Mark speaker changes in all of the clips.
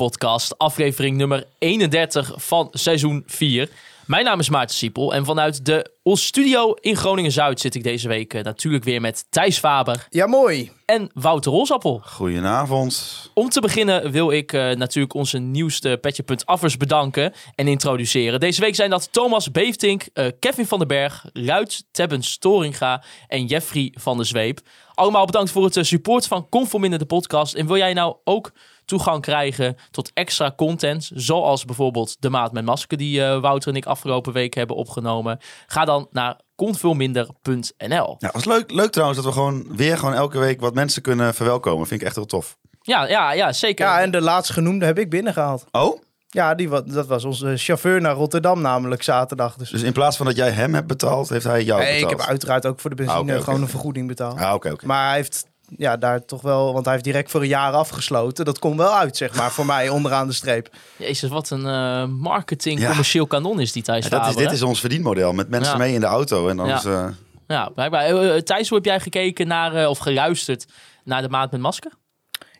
Speaker 1: Podcast, aflevering nummer 31 van seizoen 4. Mijn naam is Maarten Siepel en vanuit de ons studio in Groningen-Zuid zit ik deze week eh, natuurlijk weer met Thijs Faber
Speaker 2: Ja, mooi.
Speaker 1: en Wouter Rosappel.
Speaker 3: Goedenavond.
Speaker 1: Om te beginnen wil ik eh, natuurlijk onze nieuwste Petje.affers bedanken en introduceren. Deze week zijn dat Thomas Beeftink, eh, Kevin van den Berg, Luid Tebbens Storinga en Jeffrey van der Zweep. Allemaal bedankt voor het support van Conforminder de podcast. En wil jij nou ook toegang krijgen tot extra content, zoals bijvoorbeeld de maat met masker die eh, Wouter en ik afgelopen week hebben opgenomen, ga dan naar convulminder.nl.
Speaker 3: Ja, was leuk, leuk trouwens dat we gewoon weer gewoon elke week wat mensen kunnen verwelkomen. Vind ik echt heel tof.
Speaker 1: Ja, ja, ja, zeker.
Speaker 2: Ja, en de laatst genoemde heb ik binnengehaald.
Speaker 3: Oh?
Speaker 2: Ja, die, dat was onze chauffeur naar Rotterdam namelijk zaterdag. Dus,
Speaker 3: Dus in plaats van dat jij hem hebt betaald, heeft hij jou
Speaker 2: nee, ik
Speaker 3: betaald?
Speaker 2: heb uiteraard ook voor de benzine
Speaker 3: Ah,
Speaker 2: gewoon een vergoeding betaald.
Speaker 3: Ah, oké, oké.
Speaker 2: Maar hij heeft ja, daar toch wel, want hij heeft direct voor een jaar afgesloten. Dat komt wel uit, zeg maar, voor mij onderaan de streep.
Speaker 1: Jezus, wat een eh, marketing
Speaker 3: Ja.
Speaker 1: commercieel kanon is die Thijs
Speaker 3: Ja, dat is, dit is ons verdienmodel. Met mensen
Speaker 1: Ja.
Speaker 3: mee in de auto. En dan
Speaker 1: Ja.
Speaker 3: is, eh,
Speaker 1: Ja, blijkbaar. Eh, eh, Thijs, hoe heb jij gekeken naar, eh, of geluisterd naar de maand met masker?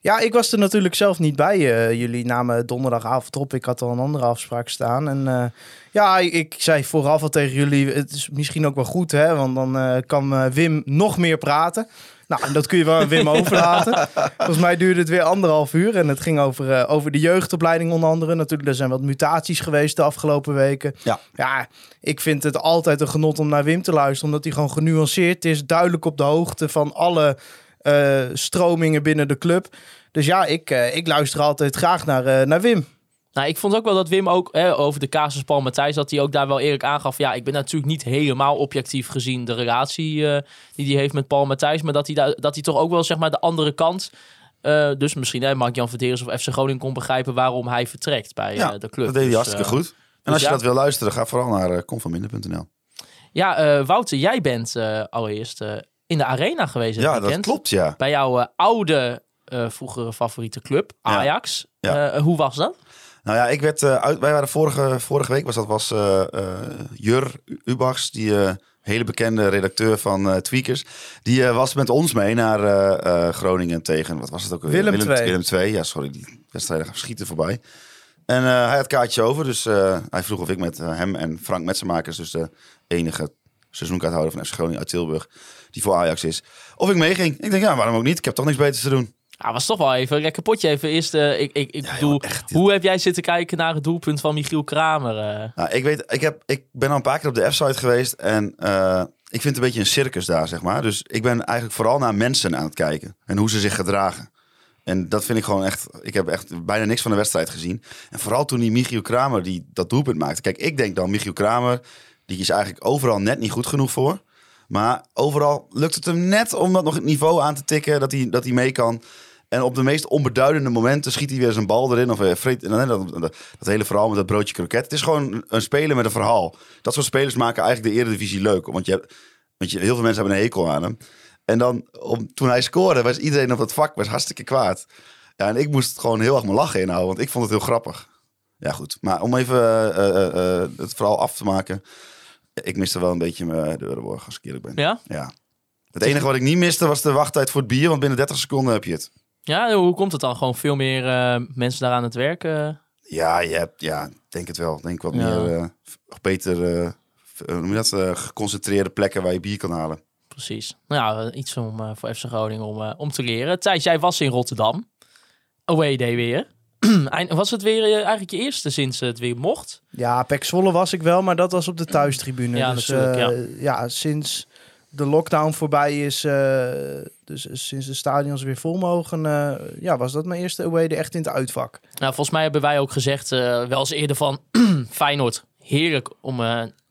Speaker 2: Ja, ik was er natuurlijk zelf niet bij. eh, jullie namen donderdagavond op. Ik had al een andere afspraak staan. En eh, ja, ik, zei vooraf al tegen jullie, het is misschien ook wel goed, hè? Want dan eh, kan Wim nog meer praten. Nou, dat kun je wel aan Wim overlaten. Volgens mij duurde het weer anderhalf uur. En het ging over, over de jeugdopleiding onder andere. Natuurlijk, er zijn wat mutaties geweest de afgelopen weken.
Speaker 3: Ja.
Speaker 2: ja, ik vind het altijd een genot om naar Wim te luisteren. Omdat hij gewoon genuanceerd is. Duidelijk op de hoogte van alle eh, stromingen binnen de club. Dus ja, ik, eh, ik luister altijd graag naar, eh, naar Wim.
Speaker 1: Nou, ik vond ook wel dat Wim ook hè, over de casus Paul Matthijs, dat hij ook daar wel eerlijk aangaf. Ja, ik ben natuurlijk niet helemaal objectief gezien de relatie eh, die hij heeft met Paul Matthijs. Maar dat hij, daar, dat hij toch ook wel zeg maar de andere kant. eh, dus misschien hè, Mark-Jan Verderes of FC Groningen kon begrijpen waarom hij vertrekt bij
Speaker 3: ja,
Speaker 1: de club.
Speaker 3: dat deed hij
Speaker 1: Dus,
Speaker 3: hartstikke goed. En als je
Speaker 1: ja.
Speaker 3: dat wil luisteren, ga vooral naar uh.
Speaker 1: Ja, eh, Wouter, jij bent eh, allereerst eh, in de arena geweest
Speaker 3: Ja, dat
Speaker 1: weekend.
Speaker 3: klopt, ja.
Speaker 1: Bij jouw eh, oude, eh, vroegere favoriete club,
Speaker 3: Ja.
Speaker 1: Ajax.
Speaker 3: Ja.
Speaker 1: Eh, hoe was dat?
Speaker 3: Nou ja, ik werd, eh, uit, wij waren vorige, vorige week, was dat was eh, eh, Jur Ubachs, die hele bekende redacteur van eh, Tweakers. Die eh, was met ons mee naar eh, eh, Groningen tegen, wat was het ook? alweer?
Speaker 2: Willem II.
Speaker 3: Willem II, ja sorry, die wedstrijden gaan schieten voorbij. En eh, hij had kaartje over, dus eh, hij vroeg of ik met hem en Frank Metsenmakers, dus de enige seizoenkaarthouder van FC Groningen uit Tilburg, die voor Ajax is, of ik meeging. Ik denk, ja, waarom ook niet? Ik heb toch niks beters te doen.
Speaker 1: Ja, was toch wel even een lekker potje. Even eerst, eh, ik, ik, ik bedoel, hoe heb jij zitten kijken naar het doelpunt van Michiel Kramer? eh?
Speaker 3: Nou, ik, weet, ik, heb, ik ben al een paar keer op de F-site geweest en eh, ik vind het een beetje een circus daar, zeg maar. Dus ik ben eigenlijk vooral naar mensen aan het kijken en hoe ze zich gedragen. En dat vind ik gewoon echt, ik heb echt bijna niks van de wedstrijd gezien. En vooral toen die Michiel Kramer die dat doelpunt maakte. Kijk, ik denk dan Michiel Kramer, die is eigenlijk overal net niet goed genoeg voor. Maar overal lukt het hem net om dat nog het niveau aan te tikken, dat hij, dat hij mee kan. En op de meest onbeduidende momenten schiet hij weer zijn bal erin. Of eh, vreet, en dan dat, dat, dat hele verhaal met dat broodje kroket. Het is gewoon een speler met een verhaal. Dat soort spelers maken eigenlijk de Eredivisie leuk. Want, je hebt, want je, heel veel mensen hebben een hekel aan hem. En dan, om, toen hij scoorde, was iedereen op het vak was hartstikke kwaad. Ja, en ik moest gewoon heel erg mijn lachen inhouden. Want ik vond het heel grappig. Ja, goed. Maar om even eh, eh, het verhaal af te maken. Ik miste wel een beetje mijn de Euroborg, als ik eerlijk ben.
Speaker 1: Ja?
Speaker 3: Ja. Het enige wat ik niet miste was de wachttijd voor het bier. Want binnen 30 seconden heb je het.
Speaker 1: Ja, hoe komt het dan? Gewoon veel meer eh, mensen daar aan het werk? eh?
Speaker 3: Ja, je hebt, ja, denk het wel. Denk wat
Speaker 1: Ja.
Speaker 3: meer, eh, beter, hoe noem je dat, geconcentreerde plekken waar je bier kan halen.
Speaker 1: Precies. Nou ja, iets om, voor FC Groningen om, om te leren. Thijs, jij was in Rotterdam. Away day weer. Was het weer eh, eigenlijk je eerste sinds het weer mocht?
Speaker 2: Ja, Pek Zwolle was ik wel, maar dat was op de thuistribune.
Speaker 1: Ja,
Speaker 2: dus
Speaker 1: natuurlijk,
Speaker 2: eh, ja. sinds de lockdown voorbij is, eh, dus sinds de stadions weer vol mogen, ja, was dat mijn eerste away echt in het uitvak.
Speaker 1: Nou, volgens mij hebben wij ook gezegd, wel eens eerder van Feyenoord. Heerlijk om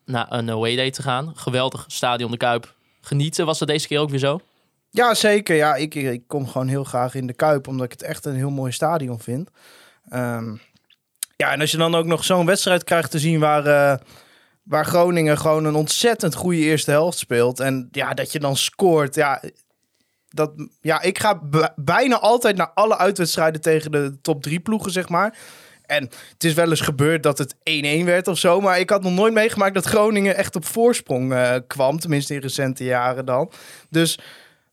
Speaker 1: naar een away day te gaan. Geweldig stadion de Kuip. Genieten. Was dat deze keer ook weer zo?
Speaker 2: Ja, zeker. Ja, ik, ik kom gewoon heel graag in de Kuip, omdat ik het echt een heel mooi stadion vind. Ehm, Ja, en als je dan ook nog zo'n wedstrijd krijgt te zien waar, eh, waar Groningen gewoon een ontzettend goede eerste helft speelt. En ja, dat je dan scoort. Ja, dat, ja ik ga bijna altijd naar alle uitwedstrijden tegen de top drie ploegen, zeg maar. En het is wel eens gebeurd dat het 1-1 werd of zo. Maar ik had nog nooit meegemaakt dat Groningen echt op voorsprong eh, kwam. Tenminste in recente jaren dan. Dus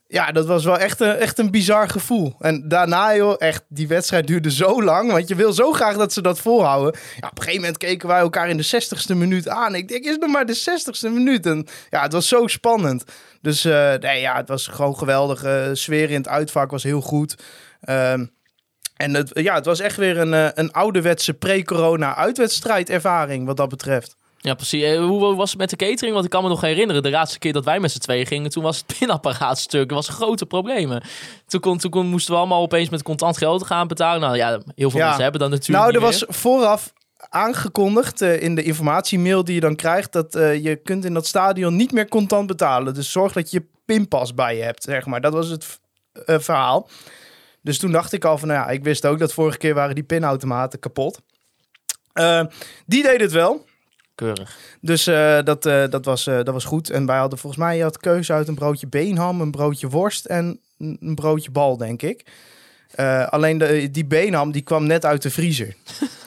Speaker 2: ja, dat was wel echt een, echt een bizar gevoel. En daarna, joh, echt, die wedstrijd duurde zo lang. Want je wil zo graag dat ze dat volhouden. Ja, op een gegeven moment keken wij elkaar in de 60ste minuut aan. Ik denk, is nog maar de 60ste minuut? En ja, het was zo spannend. Dus eh, nee, ja, het was gewoon geweldig. Eh, sfeer in het uitvak was heel goed. Ehm, en het, ja, het was echt weer een, eh, een ouderwetse pre-corona uitwedstrijdervaring wat dat betreft.
Speaker 1: Ja, precies. Eh, Hoe was het met de catering? Want ik kan me nog herinneren, de laatste keer dat wij met z'n tweeën gingen, toen was het pinapparaat stuk. Er was grote problemen. Toen, kon, toen kon, moesten we allemaal opeens met contant geld gaan betalen. Nou ja, heel veel
Speaker 2: Ja.
Speaker 1: mensen hebben dat natuurlijk
Speaker 2: Nou, er was vooraf aangekondigd eh, in de informatiemail die je dan krijgt... dat eh, je kunt in dat stadion niet meer contant betalen. Dus zorg dat je pinpas bij je hebt, zeg maar. Dat was het verhaal. Dus toen dacht ik al van, nou ja, ik wist ook dat vorige keer waren die pinautomaten kapot. Die deed het wel.
Speaker 1: Keurig.
Speaker 2: Dus eh, dat, eh, dat, was, eh, dat was goed. En wij hadden volgens mij je had keuze uit een broodje beenham, een broodje worst en een broodje bal, denk ik. Eh, alleen de, die beenham die kwam net uit de vriezer.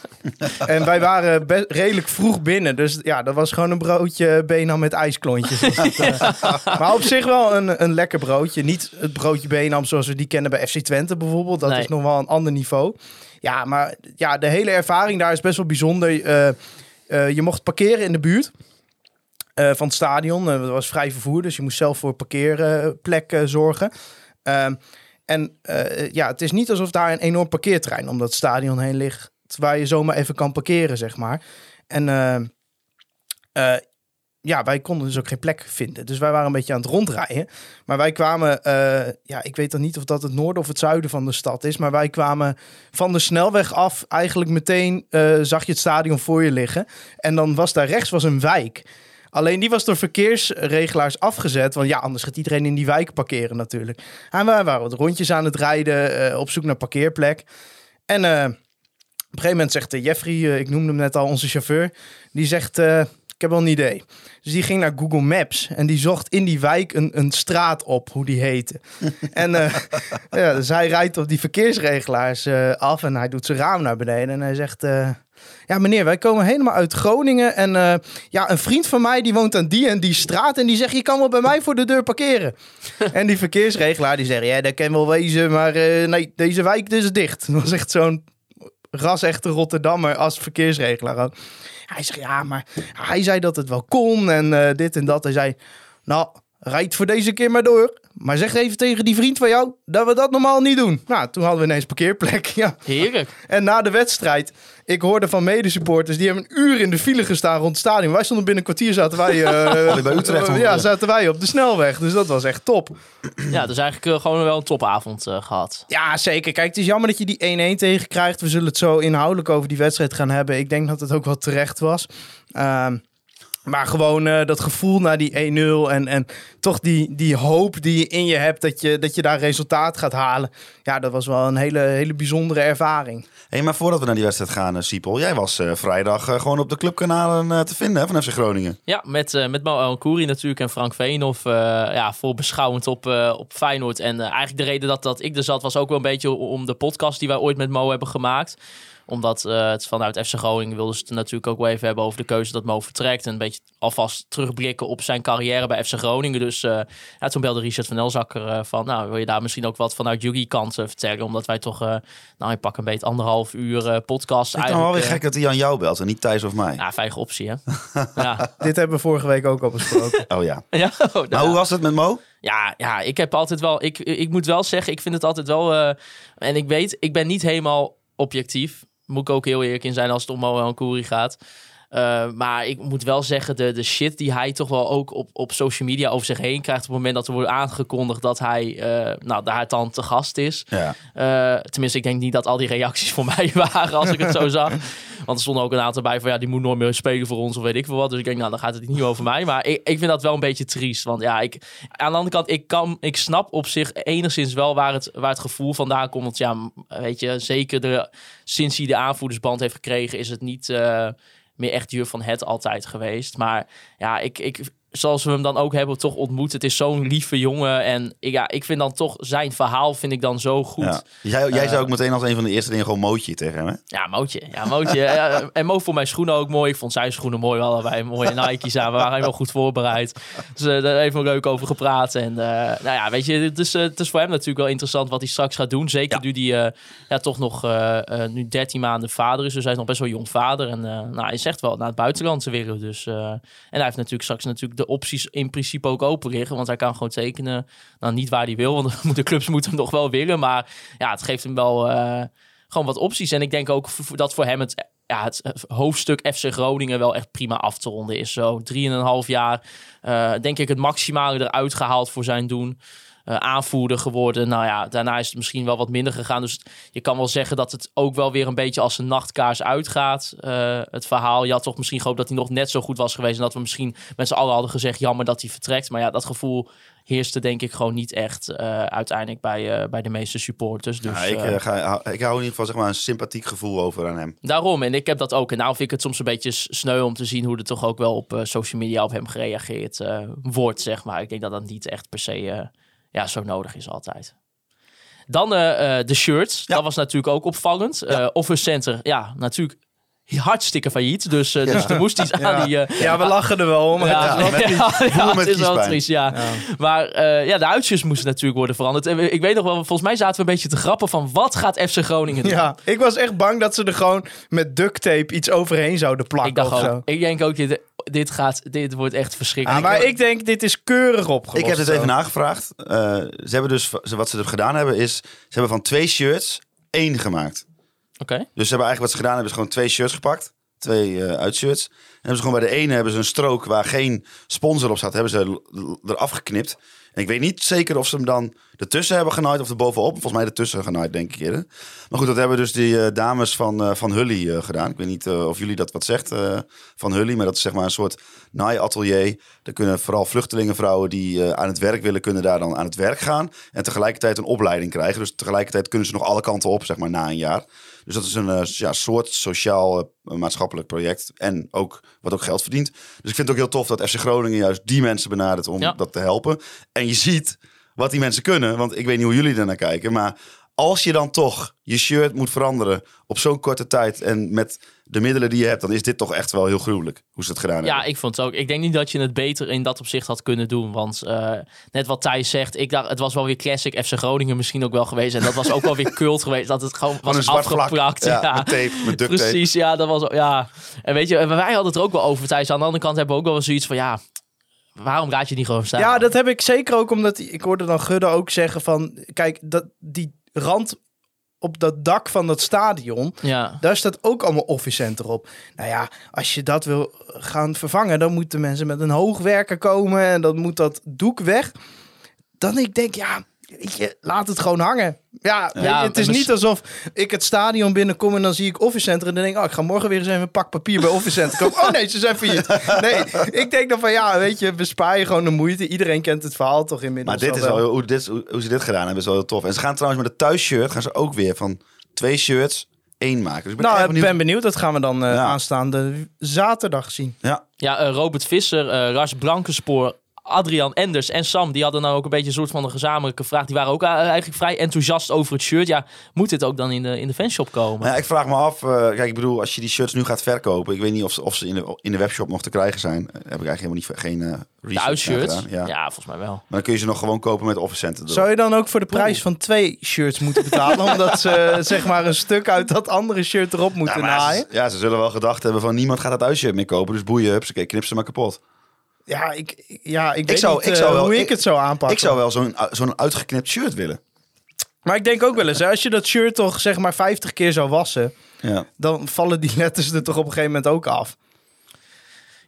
Speaker 2: en wij waren redelijk vroeg binnen. Dus ja, dat was gewoon een broodje beenham met ijsklontjes. maar op zich wel een, een lekker broodje. Niet het broodje beenham zoals we die kennen bij FC Twente bijvoorbeeld. Dat
Speaker 1: Nee.
Speaker 2: is nog wel een ander niveau. Ja, maar ja, de hele ervaring daar is best wel bijzonder. Eh, je mocht parkeren in de buurt eh, van het stadion. Eh, dat was vrij vervoer, dus je moest zelf voor parkeerplek zorgen. Ehm, en ja, het is niet alsof daar een enorm parkeerterrein om dat stadion heen ligt, waar je zomaar even kan parkeren, zeg maar. En ja, wij konden dus ook geen plek vinden. Dus wij waren een beetje aan het rondrijden. Maar wij kwamen, eh, ja, ik weet dan niet of dat het noorden of het zuiden van de stad is. Maar wij kwamen van de snelweg af. Eigenlijk meteen eh, zag je het stadion voor je liggen. En dan was daar rechts was een wijk. Alleen die was door verkeersregelaars afgezet. Want ja, anders gaat iedereen in die wijk parkeren natuurlijk. En wij waren wat rondjes aan het rijden, eh, op zoek naar parkeerplek. En op een gegeven moment zegt Jeffrey, ik noemde hem net al, onze chauffeur. Die zegt, ik heb wel een idee. Dus die ging naar Google Maps en die zocht in die wijk een, een straat op, hoe die heette. en eh, ja, dus hij rijdt op die verkeersregelaars eh, af en hij doet zijn raam naar beneden. En hij zegt, eh, ja meneer, wij komen helemaal uit Groningen. En ja, een vriend van mij die woont aan die en die straat. En die zegt, je kan wel bij mij voor de deur parkeren. en die verkeersregelaar die zegt, ja dat kan wel wezen. Maar nee, deze wijk is dicht. Dat was echt zo'n ras-echte Rotterdammer als verkeersregelaar ook. Hij zegt, ja, maar hij zei dat het wel kon en eh, dit en dat. Hij zei, nou, rijd voor deze keer maar door. Maar zeg even tegen die vriend van jou dat we dat normaal niet doen. Nou, toen hadden we ineens parkeerplek, ja.
Speaker 1: Heerlijk.
Speaker 2: En na de wedstrijd, ik hoorde van medesupporters, die hebben een uur in de file gestaan rond het stadion. Wij stonden binnen een kwartier, zaten wij, eh,
Speaker 3: Bij Utrecht
Speaker 2: ja, zaten wij op de snelweg. Dus dat was echt top.
Speaker 1: Ja, dus eigenlijk eh, gewoon wel een topavond eh, gehad.
Speaker 2: Ja, zeker. Kijk, het is jammer dat je die 1-1 tegenkrijgt. We zullen het zo inhoudelijk over die wedstrijd gaan hebben. Ik denk dat het ook wel terecht was. Ehm, maar gewoon eh, dat gevoel naar die 1-0 en, en toch die, die hoop die je in je hebt dat je, dat je daar resultaat gaat halen. Ja, dat was wel een hele, hele bijzondere ervaring.
Speaker 3: Hey, maar voordat we naar die wedstrijd gaan, eh, Siepel. Jij was eh, vrijdag eh, gewoon op de clubkanalen eh, te vinden hè, van FC Groningen.
Speaker 1: Ja, met, eh met Mo Kouri natuurlijk en Frank Veenhoff. eh ja, vol beschouwend op, eh, op Feyenoord. En eigenlijk de reden dat, dat ik er zat was ook wel een beetje om de podcast die wij ooit met Mo hebben gemaakt. Omdat eh, het vanuit FC Groningen wilden ze het natuurlijk ook wel even hebben over de keuze dat Mo vertrekt. En een beetje alvast terugblikken op zijn carrière bij FC Groningen. Dus eh, ja, toen belde Richard van Elzakker eh, van, nou wil je daar misschien ook wat vanuit Yugi kant vertellen? Omdat wij toch, eh, nou ik pak een beetje anderhalf uur eh, podcast.
Speaker 3: Ik het wel weer gek dat hij aan jou belt en niet Thijs of mij.
Speaker 1: Ja, veilige optie hè. ja.
Speaker 2: Dit hebben we vorige week ook al besproken.
Speaker 3: Oh ja.
Speaker 1: Ja, oh, nou
Speaker 3: Maar hoe was het met Mo?
Speaker 1: Ja, ja, ik heb altijd wel. Ik, ik moet wel zeggen, ik vind het altijd wel. eh, en ik weet, ik ben niet helemaal objectief. Moet ik ook heel eerlijk in zijn als het om Mo en Koeri gaat. Eh, maar ik moet wel zeggen, de, de shit die hij toch wel ook op, op social media over zich heen krijgt... op het moment dat er wordt aangekondigd dat hij eh, nou, daar dan te gast is.
Speaker 3: Ja.
Speaker 1: Eh, tenminste, ik denk niet dat al die reacties voor mij waren als ik het zo zag. Want er stonden ook een aantal bij van ja, die moet nooit meer spelen voor ons of weet ik veel wat. Dus ik denk, nou, dan gaat het niet over mij. Maar ik, ik vind dat wel een beetje triest. Want ja, ik, aan de andere kant, ik, kan, ik snap op zich enigszins wel waar het, waar het gevoel vandaan komt. Want ja, weet je, zeker de, sinds hij de aanvoerdersband heeft gekregen, is het niet meer echt duur van het altijd geweest. Maar ja, ik, ik, zoals we hem dan ook hebben toch ontmoet. Het is zo'n lieve jongen. En ik- ja, ik vind dan toch zijn verhaal vind ik dan zo goed.
Speaker 3: Ja. Jij, jij
Speaker 1: Eh,
Speaker 3: zou ook meteen als een van de eerste dingen gewoon mootje tegen hem, hè?
Speaker 1: Ja, Mootje. Ja, Mootje. Ja, en Mo vond mijn schoenen ook mooi. Ik vond zijn schoenen mooi. We hadden allebei mooie Nike's aan. We waren helemaal goed voorbereid. Dus eh, daar even leuk over gepraat. En eh, nou ja, weet je, het is, het is voor hem natuurlijk wel interessant wat hij straks gaat doen. Zeker
Speaker 3: Ja.
Speaker 1: nu hij eh, ja, toch nog nu 13 maanden vader is. Dus hij is nog best wel jong vader. En nou, hij zegt wel naar het buitenland te willen. Dus, en hij heeft natuurlijk straks natuurlijk de opties in principe ook open liggen. Want hij kan gewoon tekenen. Nou, niet waar hij wil. Want de clubs moeten hem nog wel willen. Maar ja, het geeft hem wel... eh, gewoon wat opties. En ik denk ook dat voor hem het, ja, het hoofdstuk FC Groningen wel echt prima af te ronden is. Zo drieënhalf jaar, eh, denk ik, het maximale eruit gehaald voor zijn doen. Eh, aanvoerder geworden. Nou ja, daarna is het misschien wel wat minder gegaan. Dus je kan wel zeggen dat het ook wel weer een beetje als een nachtkaars uitgaat. eh, het verhaal. Je had toch misschien gehoopt dat hij nog net zo goed was geweest. En dat we misschien met z'n allen hadden gezegd: jammer dat hij vertrekt. Maar ja, dat gevoel heerste denk ik gewoon niet echt eh, uiteindelijk bij, bij de meeste supporters. Dus,
Speaker 3: Ja, ik, ga, ik hou in ieder geval zeg maar, een sympathiek gevoel over aan hem.
Speaker 1: Daarom, en ik heb dat ook. En nou vind ik het soms een beetje sneu om te zien hoe er toch ook wel op social media op hem gereageerd wordt, zeg maar. Ik denk dat dat niet echt per se ja, zo nodig is altijd. Dan eh, eh, de shirts.
Speaker 3: Ja.
Speaker 1: Dat was natuurlijk ook opvallend.
Speaker 3: Ja.
Speaker 1: Eh Office Center, ja, natuurlijk hartstikke failliet. Dus, eh, dus er moest iets aan die...
Speaker 2: Ja, we lachen er wel om. maar
Speaker 1: ja,
Speaker 2: het is wel-
Speaker 1: ja, ja, het is triest, ja. Maar eh, ja, de uitjes moesten natuurlijk worden veranderd. En ik weet nog wel, volgens mij zaten we een beetje te grappen van... wat gaat FC Groningen doen?
Speaker 2: Ja, ik was echt bang dat ze er gewoon met duct tape iets overheen zouden plakken
Speaker 1: Ik dacht
Speaker 2: of
Speaker 1: ook,
Speaker 2: zo.
Speaker 1: ik denk ook, dit, gaat, dit wordt echt verschrikkelijk.
Speaker 2: maar ik denk, dit is keurig opgelost.
Speaker 3: Ik heb
Speaker 2: zo.
Speaker 3: even nagevraagd. Eh, ze hebben dus, wat ze er gedaan hebben is, ze hebben van twee shirts één gemaakt.
Speaker 1: Oké.
Speaker 3: Dus ze hebben eigenlijk wat ze gedaan hebben, is gewoon twee shirts gepakt. Twee eh uitshirts. En hebben ze gewoon bij de ene hebben ze een strook waar geen sponsor op staat, hebben ze eraf geknipt. En ik weet niet zeker of ze hem dan ertussen hebben genaaid of er bovenop. Volgens mij ertussen genaaid, denk ik eerder. Maar goed, dat hebben dus die eh, dames van, eh, van Hully eh, gedaan. Ik weet niet of jullie dat wat zegt van Hully. Maar dat is zeg maar een soort naaiatelier. Daar kunnen vooral vluchtelingenvrouwen die aan het werk willen, kunnen daar dan aan het werk gaan. En tegelijkertijd een opleiding krijgen. Dus tegelijkertijd kunnen ze nog alle kanten op, zeg maar, na een jaar. Dus dat is een eh, ja, soort sociaal eh, maatschappelijk project. En ook wat ook geld verdient. Dus ik vind het ook heel tof dat FC Groningen juist die mensen benadert om
Speaker 1: Ja.
Speaker 3: dat te helpen. En je ziet wat die mensen kunnen. Want ik weet niet hoe jullie ernaar kijken. Maar als je dan toch je shirt moet veranderen op zo'n korte tijd. En met de middelen die je hebt, dan is dit toch echt wel heel gruwelijk. Hoe ze het gedaan
Speaker 1: Ja,
Speaker 3: hebben.
Speaker 1: ik vond het ook. Ik denk niet dat je het beter in dat opzicht had kunnen doen. Want eh, net wat Thijs zegt, ik dacht, het was wel weer classic FC Groningen misschien ook wel geweest. En dat was ook wel weer cult geweest. Dat het gewoon was
Speaker 3: een zwart vlak.
Speaker 1: afgeplakt.
Speaker 3: Ja,
Speaker 1: Ja,
Speaker 3: met tape, met duct tape.
Speaker 1: Precies, ja, dat was ja. En weet je, en wij hadden het er ook wel over, Thijs. Aan de andere kant hebben we ook wel eens zoiets van, ja, waarom raad je niet gewoon staan?
Speaker 2: Ja, dat heb ik zeker ook omdat ik hoorde dan Gudde ook zeggen van... Kijk, dat, die rand op dat dak van dat stadion...
Speaker 1: Ja.
Speaker 2: Daar staat ook allemaal Office Center op. Nou ja, als je dat wil gaan vervangen... dan moeten mensen met een hoogwerker komen... en dan moet dat doek weg. Dan ik denk, ja, weet je, laat het gewoon hangen. Ja, je, het is niet alsof ik het stadion binnenkom... en dan zie ik Office Center en dan denk ik... oh, ik ga morgen weer eens even een pak papier bij Office Center kopen. Oh nee, ze zijn failliet. Nee, ik denk dan van, ja, weet je, bespaar je gewoon de moeite. Iedereen kent het verhaal toch inmiddels
Speaker 3: Maar dit is
Speaker 2: al
Speaker 3: wel, hoe, dit, hoe, hoe ze dit gedaan hebben, is wel heel tof. En ze gaan trouwens met de thuisshirt gaan ze ook weer van twee shirts één maken. Dus ik ben
Speaker 2: Nou, ik
Speaker 3: benieuwd.
Speaker 2: ben benieuwd. Dat gaan we dan eh,
Speaker 3: Ja.
Speaker 2: aanstaande zaterdag zien.
Speaker 3: Ja,
Speaker 1: Ja, eh, Robert Visser, eh Ras Blankenspoor, Adrian Enders en Sam, die hadden nou ook een beetje een soort van een gezamenlijke vraag. Die waren ook eh, eigenlijk vrij enthousiast over het shirt. Ja, moet dit ook dan in de, in de fanshop komen?
Speaker 3: Maar ja, ik vraag me af, eh, kijk, ik bedoel, als je die shirts nu gaat verkopen, ik weet niet of ze, of ze in, de, in de webshop nog te krijgen zijn. Eh, heb ik eigenlijk helemaal niet, geen eh
Speaker 1: de uitshirts? Ja.
Speaker 3: Ja.
Speaker 1: volgens mij wel.
Speaker 3: Maar dan kun je ze nog gewoon kopen met Office Center. erop.
Speaker 2: Zou je dan ook voor de prijs van twee shirts moeten betalen? omdat ze zeg maar een stuk uit dat andere shirt erop
Speaker 3: Ja,
Speaker 2: moeten
Speaker 3: maar
Speaker 2: naaien?
Speaker 3: ze, ja, ze zullen wel gedacht hebben van niemand gaat dat uitshirt meer kopen. Dus boeien, hups, oké, knip ze maar kapot.
Speaker 2: Ja, ik, ja, ik, weet
Speaker 3: zou-
Speaker 2: niet
Speaker 3: ik
Speaker 2: eh,
Speaker 3: zou wel-
Speaker 2: hoe ik,
Speaker 3: ik-
Speaker 2: het zou aanpakken.
Speaker 3: Ik zou wel zo'n zo'n uitgeknipt shirt willen.
Speaker 2: Maar ik denk ook wel eens, hè, als je dat shirt toch zeg maar 50 keer zou wassen...
Speaker 3: Ja.
Speaker 2: dan vallen die letters er toch op een gegeven moment ook af.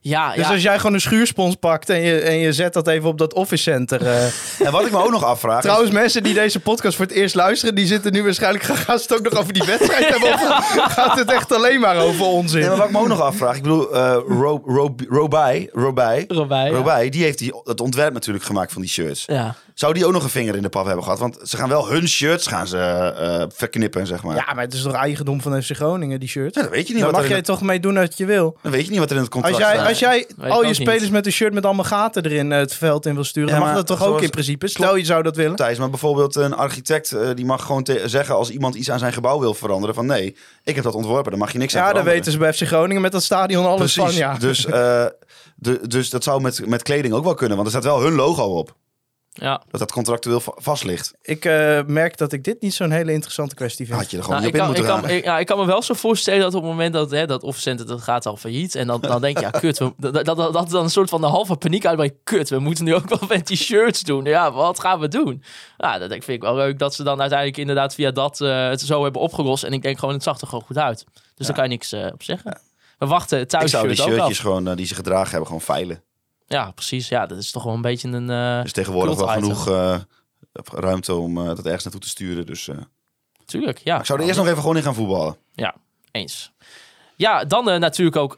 Speaker 1: Ja,
Speaker 2: Dus
Speaker 1: ja.
Speaker 2: als jij gewoon een schuurspons pakt en je, en je zet dat even op dat office center. eh.
Speaker 3: En wat ik me ook nog afvraag... is-
Speaker 2: Trouwens, mensen die deze podcast voor het eerst luisteren, die zitten nu waarschijnlijk. Gaan ze het ook nog over die wedstrijd hebben? Of gaat het echt alleen maar over onzin?
Speaker 3: Nee, maar wat ik me ook nog afvraag. Ik bedoel, eh Ro, Ro, Robai,
Speaker 1: Robij, ja.
Speaker 3: Robai, die heeft die, het ontwerp natuurlijk gemaakt van die shirts.
Speaker 1: Ja.
Speaker 3: Zou die ook nog een vinger in de pap hebben gehad? Want ze gaan wel hun shirts gaan ze, eh, verknippen, zeg maar.
Speaker 2: Ja, maar het is toch eigendom van FC Groningen, die shirt?
Speaker 3: Ja, dan weet je niet wat
Speaker 2: mag
Speaker 3: er
Speaker 2: jij
Speaker 3: het,
Speaker 2: toch mee doen wat je wil.
Speaker 3: dan weet je niet wat er in het contract
Speaker 2: Als jij,
Speaker 3: staat.
Speaker 2: als jij
Speaker 1: Weet ik
Speaker 2: al je
Speaker 1: niet.
Speaker 2: spelers met een shirt met allemaal gaten erin eh, het veld in wil sturen,
Speaker 3: Ja,
Speaker 2: dan mag dat toch ook in principe? Stel je zou dat willen.
Speaker 3: Thijs, maar bijvoorbeeld een architect eh, die mag gewoon zeggen als iemand iets aan zijn gebouw wil veranderen van nee, ik heb dat ontworpen, dan mag je niks aan
Speaker 2: Ja, dan
Speaker 3: veranderen.
Speaker 2: weten ze bij FC Groningen met dat stadion alles
Speaker 3: Precies.
Speaker 2: van. Ja.
Speaker 3: Dus, eh, de, dus dat zou met, met kleding ook wel kunnen, want er staat wel hun logo op.
Speaker 1: ja.
Speaker 3: Dat dat contractueel va- vast ligt.
Speaker 2: Ik eh, merk dat ik dit niet zo'n hele interessante kwestie vind.
Speaker 3: Had je er gewoon
Speaker 1: Nou,
Speaker 3: niet
Speaker 1: ik,
Speaker 3: op in
Speaker 1: kan, ik,
Speaker 3: moeten gaan.
Speaker 1: ik, ja, ik kan me wel zo voorstellen dat op het moment dat hè, dat Offcenter dat gaat al failliet. En dan, dan denk je, ja, kut. We, dat, dat, dat, dat dan een soort van de halve paniek uitbreekt. Kut, we moeten nu ook wel met die shirts doen. Ja, wat gaan we doen? Ja, dat vind ik wel leuk dat ze dan uiteindelijk inderdaad via dat eh, het zo hebben opgelost. En ik denk gewoon, het zag er gewoon goed uit. Dus daar kan je niks eh, op zeggen. We wachten het
Speaker 3: Ik zou die shirtjes gewoon, die ze gedragen hebben, gewoon veilen.
Speaker 1: Ja, precies. Ja, dat is toch wel een beetje een... eh
Speaker 3: Dus tegenwoordig wel
Speaker 1: item.
Speaker 3: genoeg eh, ruimte om eh, dat ergens naartoe te sturen. Dus
Speaker 1: Tuurlijk, ja.
Speaker 3: ik zou er eerst nog even gewoon in gaan voetballen.
Speaker 1: Ja, eens. Ja, dan natuurlijk ook...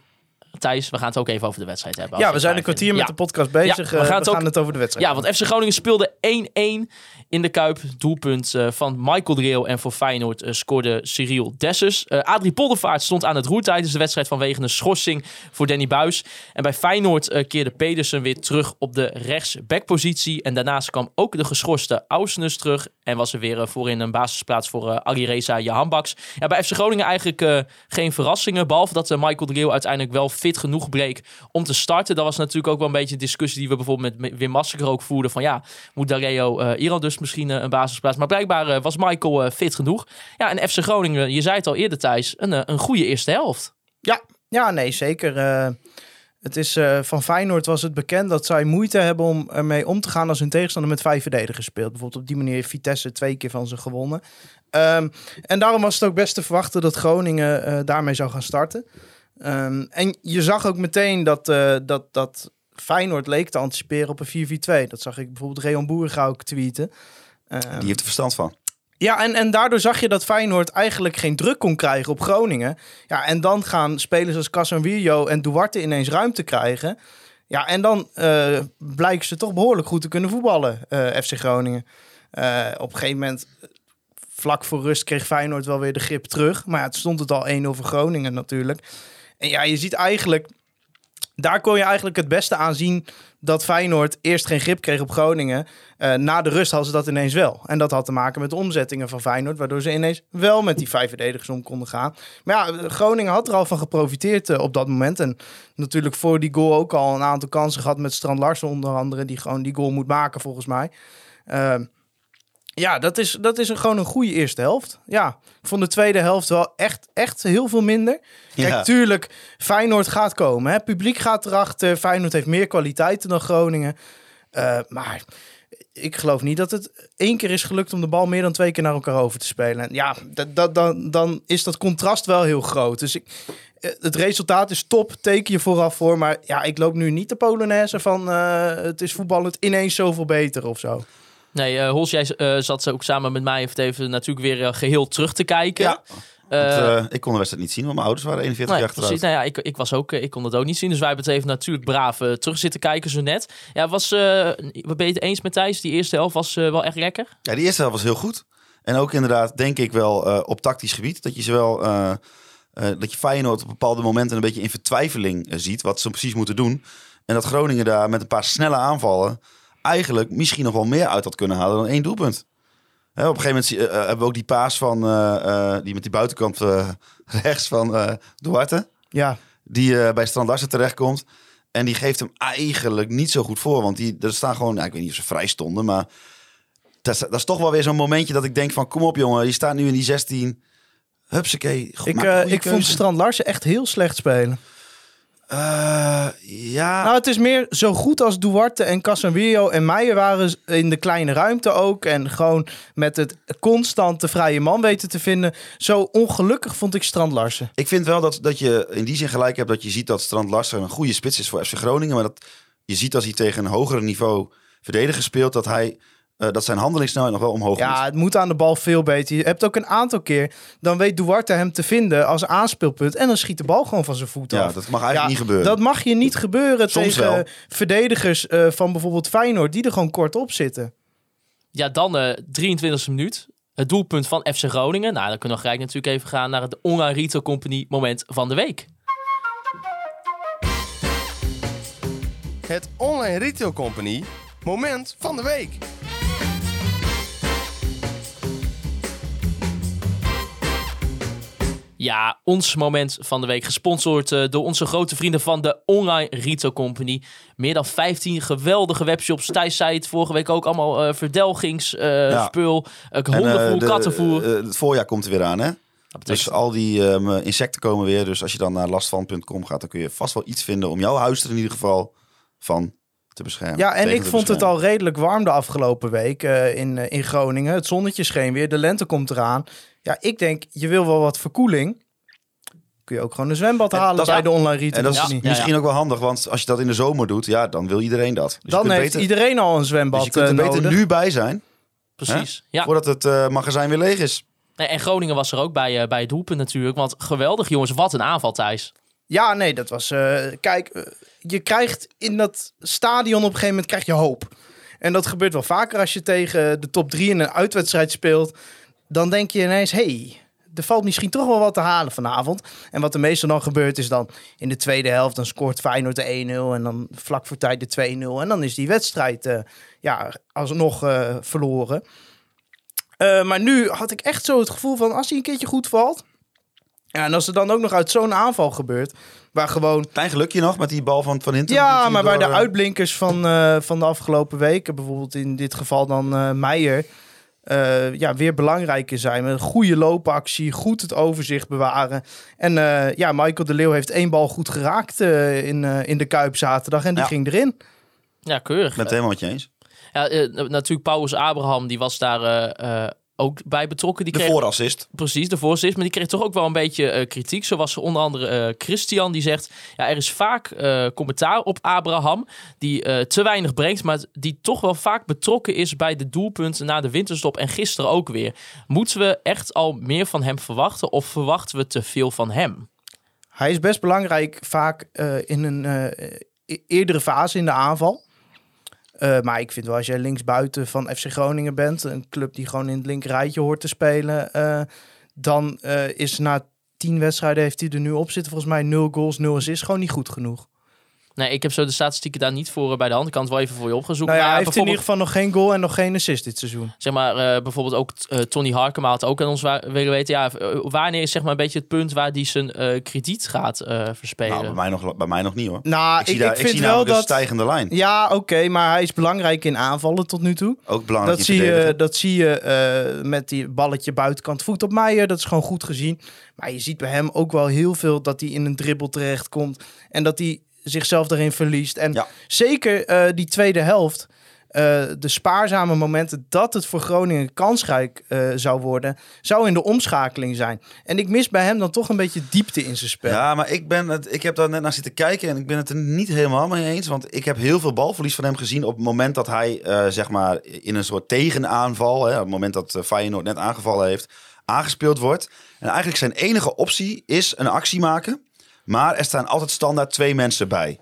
Speaker 1: Thijs, we gaan het ook even over de wedstrijd hebben.
Speaker 2: Ja, we zijn een kwartier met de podcast bezig.
Speaker 1: We
Speaker 2: Eh,
Speaker 1: gaan het ook-
Speaker 2: over de wedstrijd.
Speaker 1: Ja, want FC Groningen speelde 1-1 in de Kuip. Doelpunt eh, van Michael Dreel. En voor Feyenoord eh, scoorde Cyril Dessus. Adrie Poldervaart stond aan het roer tijdens de wedstrijd vanwege een schorsing voor Danny Buis. En bij Feyenoord keerde Pedersen weer terug op de rechtsbackpositie. En daarnaast kwam ook de geschorste Ausnes terug. En was er weer voorin een basisplaats voor eh Alireza Jahanbaks. Ja, bij FC Groningen eigenlijk geen verrassingen. Behalve dat Michael Dreel uiteindelijk wel fit genoeg bleek om te starten. Dat was natuurlijk ook wel een beetje een discussie die we bijvoorbeeld met Wim Massacre ook voerden. Van ja, moet Dareo eh Iran dus misschien eh, een basisplaats. Maar blijkbaar eh, was Michael eh, fit genoeg. Ja, en FC Groningen, je zei het al eerder Thijs, een, eh, een goede eerste helft.
Speaker 2: Ja, ja nee, zeker. Eh, het is, eh, van Feyenoord was het bekend dat zij moeite hebben om ermee om te gaan als hun tegenstander met vijf verdedigers speelt. Bijvoorbeeld op die manier heeft Vitesse twee keer van ze gewonnen. Ehm, en daarom was het ook best te verwachten dat Groningen eh, daarmee zou gaan starten. Ehm, en je zag ook meteen dat, eh, dat, dat Feyenoord leek te anticiperen op een 4-4-2. Dat zag ik bijvoorbeeld Reon Boerga ook tweeten. Ehm,
Speaker 3: Die heeft er verstand van.
Speaker 2: ja, en, en daardoor zag je dat Feyenoord eigenlijk geen druk kon krijgen op Groningen. Ja, en dan gaan spelers als Casemiro en Duarte ineens ruimte krijgen. Ja, en dan eh, blijken ze toch behoorlijk goed te kunnen voetballen, eh, FC Groningen. Eh, op een gegeven moment, vlak voor rust, kreeg Feyenoord wel weer de grip terug. Maar ja, het stond het al 1 over Groningen natuurlijk. En ja, je ziet eigenlijk, daar kon je eigenlijk het beste aan zien dat Feyenoord eerst geen grip kreeg op Groningen. Eh, na de rust hadden ze dat ineens wel. En dat had te maken met de omzettingen van Feyenoord, waardoor ze ineens wel met die vijf verdedigers om konden gaan. Maar ja, Groningen had er al van geprofiteerd eh, op dat moment. En natuurlijk voor die goal ook al een aantal kansen gehad met Strand Larsen onder andere, die gewoon die goal moet maken volgens mij. Ehm, ja, dat is, dat is een, gewoon een goede eerste helft. Ja, ik vond de tweede helft wel echt, echt heel veel minder. Kijk,
Speaker 3: Ja.
Speaker 2: tuurlijk, Feyenoord gaat komen. Hè? Publiek gaat erachter. Feyenoord heeft meer kwaliteiten dan Groningen. Eh, maar ik geloof niet dat het één keer is gelukt om de bal meer dan twee keer naar elkaar over te spelen. En ja, dat, dat, dan, dan is dat contrast wel heel groot. Dus ik, eh, het resultaat is top, teken je vooraf voor. Maar ja, ik loop nu niet de Polonaise van eh, het is voetballend ineens zoveel beter of zo.
Speaker 1: Nee, Hols, jij eh, zat ook samen met mij even, even natuurlijk weer eh, geheel terug te kijken.
Speaker 3: Ja. Want, ik kon de wedstrijd niet zien, want mijn ouders waren 41
Speaker 1: Nee,
Speaker 3: jaar
Speaker 1: precies. Nou ja, ik, ik was ook, ik kon het ook niet zien. Dus wij hebben het even natuurlijk braaf terug zitten kijken zo net. Ja, was, wat ben je het eens met Thijs? Die eerste helft was wel echt lekker.
Speaker 3: Ja, die eerste helft was heel goed. En ook inderdaad, denk ik wel, op tactisch gebied. Dat je zowel, dat je Feyenoord op bepaalde momenten een beetje in vertwijfeling ziet. Wat ze precies moeten doen. En dat Groningen daar met een paar snelle aanvallen eigenlijk misschien nog wel meer uit had kunnen halen dan één doelpunt. Hè, op een gegeven moment eh, hebben we ook die paas van, eh, die met die buitenkant rechts van Duarte.
Speaker 2: Ja,
Speaker 3: Die bij Strand Larsen terechtkomt. En die geeft hem eigenlijk niet zo goed voor. Want die, er staan gewoon, nou, ik weet niet of ze vrij stonden. Maar dat is, dat is toch wel weer zo'n momentje dat ik denk van... Kom op jongen, je staat nu in die 16. Hupsakee. Go-
Speaker 2: ik, ik vond. Strand Larsen echt heel slecht spelen.
Speaker 3: Eh, ja,
Speaker 2: Nou, het is meer zo goed als Duarte en Casemiro en Meijer waren in de kleine ruimte ook. En gewoon met het constant de vrije man weten te vinden. Zo ongelukkig vond ik Strand Larsen.
Speaker 3: ik vind wel dat, dat je in die zin gelijk hebt dat je ziet dat Strand Larsen een goede spits is voor FC Groningen. Maar dat je ziet als hij tegen een hoger niveau verdediger speelt, dat, hij, eh, dat zijn handelingssnelheid nog wel omhoog
Speaker 2: Ja,
Speaker 3: moet.
Speaker 2: het moet aan de bal veel beter. Je hebt ook een aantal keer, dan weet Duarte hem te vinden als aanspeelpunt. En dan schiet de bal gewoon van zijn voet
Speaker 3: Ja,
Speaker 2: af.
Speaker 3: dat mag eigenlijk
Speaker 2: Ja,
Speaker 3: niet gebeuren.
Speaker 2: Dat mag je niet gebeuren
Speaker 3: Soms
Speaker 2: tegen
Speaker 3: wel.
Speaker 2: verdedigers eh, van bijvoorbeeld Feyenoord, die er gewoon kort op zitten.
Speaker 1: Ja, dan eh 23e minuut. Het doelpunt van FC Groningen. Nou, dan kunnen we gelijk natuurlijk even gaan naar het Online Retail Company moment van de week.
Speaker 4: Het Online Retail Company moment van de week.
Speaker 1: Ja, ons moment van de week. Gesponsord eh, door onze grote vrienden van de Online Retail Company. Meer dan 15 geweldige webshops. Thijs zei het vorige week ook allemaal uh, verdelgingsspul.
Speaker 3: Ja.
Speaker 1: Uh, hondenvoer,
Speaker 3: eh, de-
Speaker 1: kattenvoer.
Speaker 3: eh, het voorjaar komt er weer aan, hè? Dus al die ehm, insecten komen weer. Dus als je dan naar lastvan.com gaat, dan kun je vast wel iets vinden om jouw huis er in ieder geval van te beschermen.
Speaker 2: Ja, en ik vond het al redelijk warm de afgelopen week eh, in, eh, in Groningen. Het zonnetje scheen weer, de lente komt eraan. Ja, ik denk, je wil wel wat verkoeling. Kun je ook gewoon een zwembad
Speaker 3: En
Speaker 2: halen
Speaker 3: dat
Speaker 2: bij de online retail
Speaker 3: En dat is misschien ook wel handig, want als je dat in de zomer doet, ja, dan wil iedereen dat. Dus
Speaker 2: Dan heeft
Speaker 3: beter,
Speaker 2: iedereen al een zwembad
Speaker 3: dus je kunt er
Speaker 2: eh,
Speaker 3: beter
Speaker 2: nodig.
Speaker 3: nu bij zijn,
Speaker 1: Precies. Ja.
Speaker 3: voordat het eh, magazijn weer leeg is.
Speaker 1: Nee, en Groningen was er ook bij, eh, bij het doelpunt natuurlijk. Want geweldig jongens, wat een aanval Thijs.
Speaker 2: Ja, nee, dat was... eh, kijk, je krijgt in dat stadion op een gegeven moment krijg je hoop. En dat gebeurt wel vaker als je tegen de top 3 in een uitwedstrijd speelt. Dan denk je ineens, hey, er valt misschien toch wel wat te halen vanavond. En wat er meestal dan gebeurt is dan in de tweede helft... dan scoort Feyenoord de 1-0 en dan vlak voor tijd de 2-0. En dan is die wedstrijd eh, ja, alsnog eh, verloren. Eh, maar nu had ik echt zo het gevoel van als hij een keertje goed valt... Ja, en als er dan ook nog uit zo'n aanval gebeurt... waar gewoon
Speaker 3: Klein gelukje nog met die bal van Van Hinten.
Speaker 2: ja, maar bij
Speaker 3: door,
Speaker 2: de
Speaker 3: eh,
Speaker 2: uitblinkers van, van de afgelopen weken, bijvoorbeeld in dit geval dan Meijer, eh, ja, weer belangrijker zijn. Met een goede loopactie, goed het overzicht bewaren. En eh, ja, Michael de Leeuw heeft één bal goed geraakt eh, in, eh, in de Kuip zaterdag en die
Speaker 3: Ja.
Speaker 2: ging erin.
Speaker 1: Ja, keurig.
Speaker 3: Ik ben het helemaal met je eens.
Speaker 1: Ja, natuurlijk Paulus Abraham, die was daar eh, eh, ook bij betrokken. Die
Speaker 3: De
Speaker 1: kreeg,
Speaker 3: voorassist.
Speaker 1: Precies, de voorzitter. Maar die kreeg toch ook wel een beetje eh, kritiek. Zo was er onder andere eh, Christian die zegt... Ja, er is vaak eh, commentaar op Abraham die eh, te weinig brengt... maar die toch wel vaak betrokken is bij de doelpunten na de winterstop. En gisteren ook weer. Moeten we echt al meer van hem verwachten... of verwachten we te veel van hem?
Speaker 2: Hij is best belangrijk vaak eh, in een eh, e- eerdere fase in de aanval. Eh, maar ik vind wel, als jij linksbuiten van FC Groningen bent, een club die gewoon in het linkerrijtje hoort te spelen, eh, dan eh, is na tien wedstrijden heeft hij er nu op zitten. Volgens mij nul goals, nul assists, gewoon niet goed genoeg.
Speaker 1: Nee, ik heb zo de statistieken daar niet voor eh, bij de hand. Ik kan het wel even voor je opgezocht.
Speaker 2: nou ja,
Speaker 1: Maar
Speaker 2: hij heeft in ieder geval nog geen goal en nog geen assist dit seizoen.
Speaker 1: Zeg maar, eh, bijvoorbeeld ook eh, Tony Harkema had ook aan ons willen weten... Ja, eh, wanneer is zeg maar een beetje het punt waar hij zijn eh, krediet gaat eh, verspelen?
Speaker 3: Nou, bij mij, nog, bij mij nog niet hoor.
Speaker 2: Nou,
Speaker 3: ik zie,
Speaker 2: ik,
Speaker 3: daar,
Speaker 2: ik
Speaker 3: ik
Speaker 2: vind
Speaker 3: zie
Speaker 2: wel
Speaker 3: namelijk een
Speaker 2: dat...
Speaker 3: stijgende lijn.
Speaker 2: Ja, oké, maar hij is belangrijk in aanvallen tot nu toe.
Speaker 3: Ook belangrijk
Speaker 2: Dat
Speaker 3: in
Speaker 2: zie, je, dat zie je eh, met die balletje buitenkant voet op Meijer. Dat is gewoon goed gezien. Maar je ziet bij hem ook wel heel veel dat hij in een dribbel terechtkomt. En dat hij zichzelf erin verliest. En
Speaker 3: Ja.
Speaker 2: zeker eh, die tweede helft. eh, de spaarzame momenten dat het voor Groningen kansrijk eh, zou worden, zou in de omschakeling zijn. En ik mis bij hem dan toch een beetje diepte in zijn spel.
Speaker 3: Ja, maar ik, ben het, ik heb daar net naar zitten kijken en ik ben het er niet helemaal mee eens. Want ik heb heel veel balverlies van hem gezien op het moment dat hij, zeg maar, in een soort tegenaanval, hè, op het moment dat Feyenoord net aangevallen heeft, aangespeeld wordt. En eigenlijk zijn enige optie is een actie maken. Maar er staan altijd standaard twee mensen bij.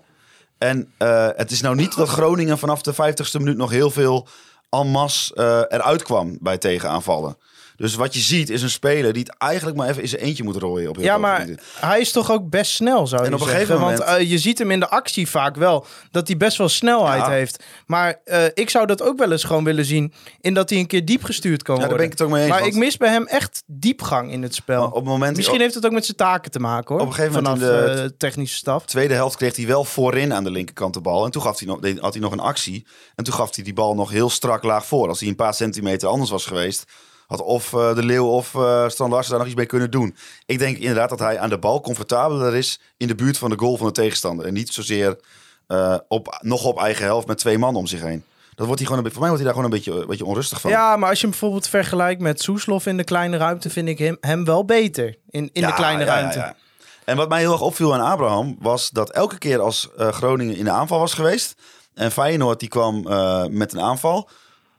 Speaker 3: En eh, het is nou niet dat Groningen vanaf de 50ste minuut nog heel veel en masse eh, eruit kwam bij tegenaanvallen. Dus wat je ziet is een speler die het eigenlijk maar even in zijn eentje moet rooien. Op heel
Speaker 2: Ja, maar hij is toch ook best snel, zou je
Speaker 3: En op een
Speaker 2: zeggen.
Speaker 3: gegeven
Speaker 2: Want
Speaker 3: moment-
Speaker 2: eh, je ziet hem in de actie vaak wel, dat hij best wel snelheid
Speaker 3: Ja.
Speaker 2: heeft. Maar eh, ik zou dat ook wel eens gewoon willen zien, in dat hij een keer diep gestuurd kan
Speaker 3: Ja, daar
Speaker 2: worden.
Speaker 3: ben ik het ook mee eens.
Speaker 2: maar
Speaker 3: want
Speaker 2: ik mis bij hem echt diepgang in het spel.
Speaker 3: op het moment,
Speaker 2: Misschien heeft het ook met zijn taken te maken, hoor.
Speaker 3: Op een gegeven moment
Speaker 2: Vanaf
Speaker 3: in de-
Speaker 2: eh, technische staf.
Speaker 3: tweede helft kreeg hij wel voorin aan de linkerkant de bal. En toen gaf hij nog, had hij nog een actie. En toen gaf hij die bal nog heel strak laag voor. Als hij een paar centimeter anders was geweest, had of eh, De Leeuw of eh Strand Larsen daar nog iets mee kunnen doen. Ik denk inderdaad dat hij aan de bal comfortabeler is in de buurt van de goal van de tegenstander. En niet zozeer eh, op, nog op eigen helft met twee man om zich heen. Dat wordt hij gewoon een, voor mij wordt hij daar gewoon een beetje, een beetje onrustig van.
Speaker 2: Ja, maar als je hem bijvoorbeeld vergelijkt met Soeslof in de kleine ruimte, vind ik hem, hem wel beter in, in de kleine
Speaker 3: ja,
Speaker 2: ruimte.
Speaker 3: ja. En wat mij heel erg opviel aan Abraham was dat elke keer als Groningen in de aanval was geweest en Feyenoord die kwam met een aanval,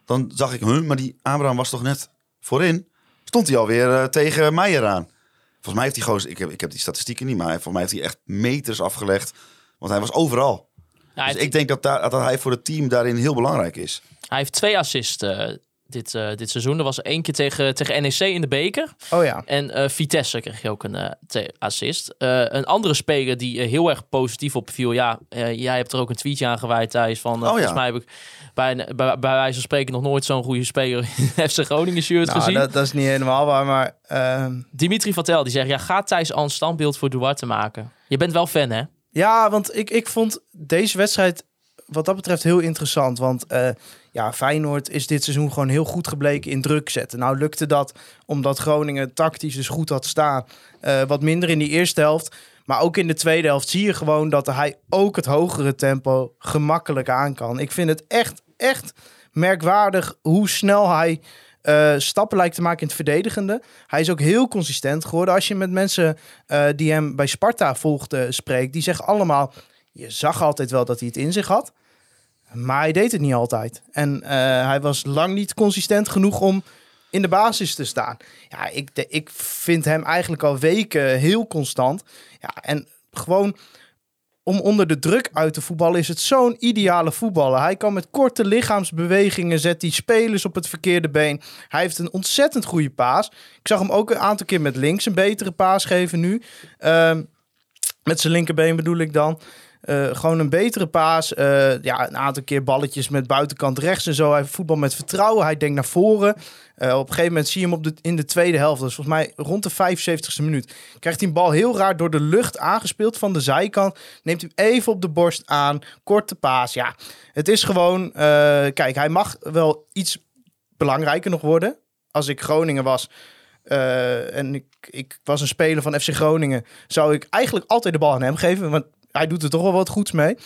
Speaker 3: dan zag ik, huh, maar die Abraham was toch net voorin? Stond hij alweer eh, tegen Meijer aan. Volgens mij heeft hij gewoon, ik heb, ik heb die statistieken niet, maar volgens mij heeft hij echt meters afgelegd, want hij was overal.
Speaker 1: Ja,
Speaker 3: Dus ik denk dat, daar, dat hij voor het team daarin heel belangrijk is.
Speaker 1: hij heeft twee assists eh, dit, eh, dit seizoen. Er was één keer tegen, tegen NEC in de beker.
Speaker 2: Oh ja.
Speaker 1: En eh, Vitesse kreeg je ook een assist. Eh, een andere speler die heel erg positief opviel. Ja, eh, jij hebt er ook een tweetje aan gewijd, Thijs. Van, eh,
Speaker 3: ja.
Speaker 1: Volgens mij heb ik bij, bij, bij wijze van spreken nog nooit zo'n goede speler in FC Groningen shirt
Speaker 2: Nou,
Speaker 1: gezien.
Speaker 2: dat, dat is niet helemaal waar, maar ehm,
Speaker 1: Dimitri Vatel die zegt, ja, ga Thijs al een standbeeld voor Duarte maken. Je bent wel fan, hè?
Speaker 2: Ja, want ik, ik vond deze wedstrijd wat dat betreft heel interessant. Want eh, ja, Feyenoord is dit seizoen gewoon heel goed gebleken in druk zetten. Nou lukte dat omdat Groningen tactisch dus goed had staan. Eh, wat minder in die eerste helft. Maar ook in de tweede helft zie je gewoon dat hij ook het hogere tempo gemakkelijk aan kan. Ik vind het echt, echt merkwaardig hoe snel hij eh, stappen lijkt te maken in het verdedigende. Hij is ook heel consistent geworden. Als je met mensen eh, die hem bij Sparta volgde spreekt, die zeggen allemaal... Je zag altijd wel dat hij het in zich had. Maar hij deed het niet altijd. En eh, hij was lang niet consistent genoeg om in de basis te staan. Ja, ik, ik vind hem eigenlijk al weken heel constant. Ja, en gewoon om onder de druk uit te voetballen is het zo'n ideale voetballer. Hij kan met korte lichaamsbewegingen zet die spelers op het verkeerde been. Hij heeft een ontzettend goede paas. Ik zag hem ook een aantal keer met links een betere paas geven nu. Ehm, met zijn linkerbeen bedoel ik dan. Eh, gewoon een betere paas. Eh, ja, een aantal keer balletjes met buitenkant rechts en zo. Hij voetbal met vertrouwen. Hij denkt naar voren. Eh, op een gegeven moment zie je hem op de, in de tweede helft. Is volgens mij rond de 75ste minuut. Krijgt hij een bal heel raar door de lucht aangespeeld van de zijkant. Neemt hem even op de borst aan. Korte paas. Ja, het is gewoon... kijk, hij mag wel iets belangrijker nog worden. Als ik Groningen was... en ik, ik was een speler van FC Groningen, zou ik eigenlijk altijd de bal aan hem geven. Want hij doet er toch wel wat goeds mee.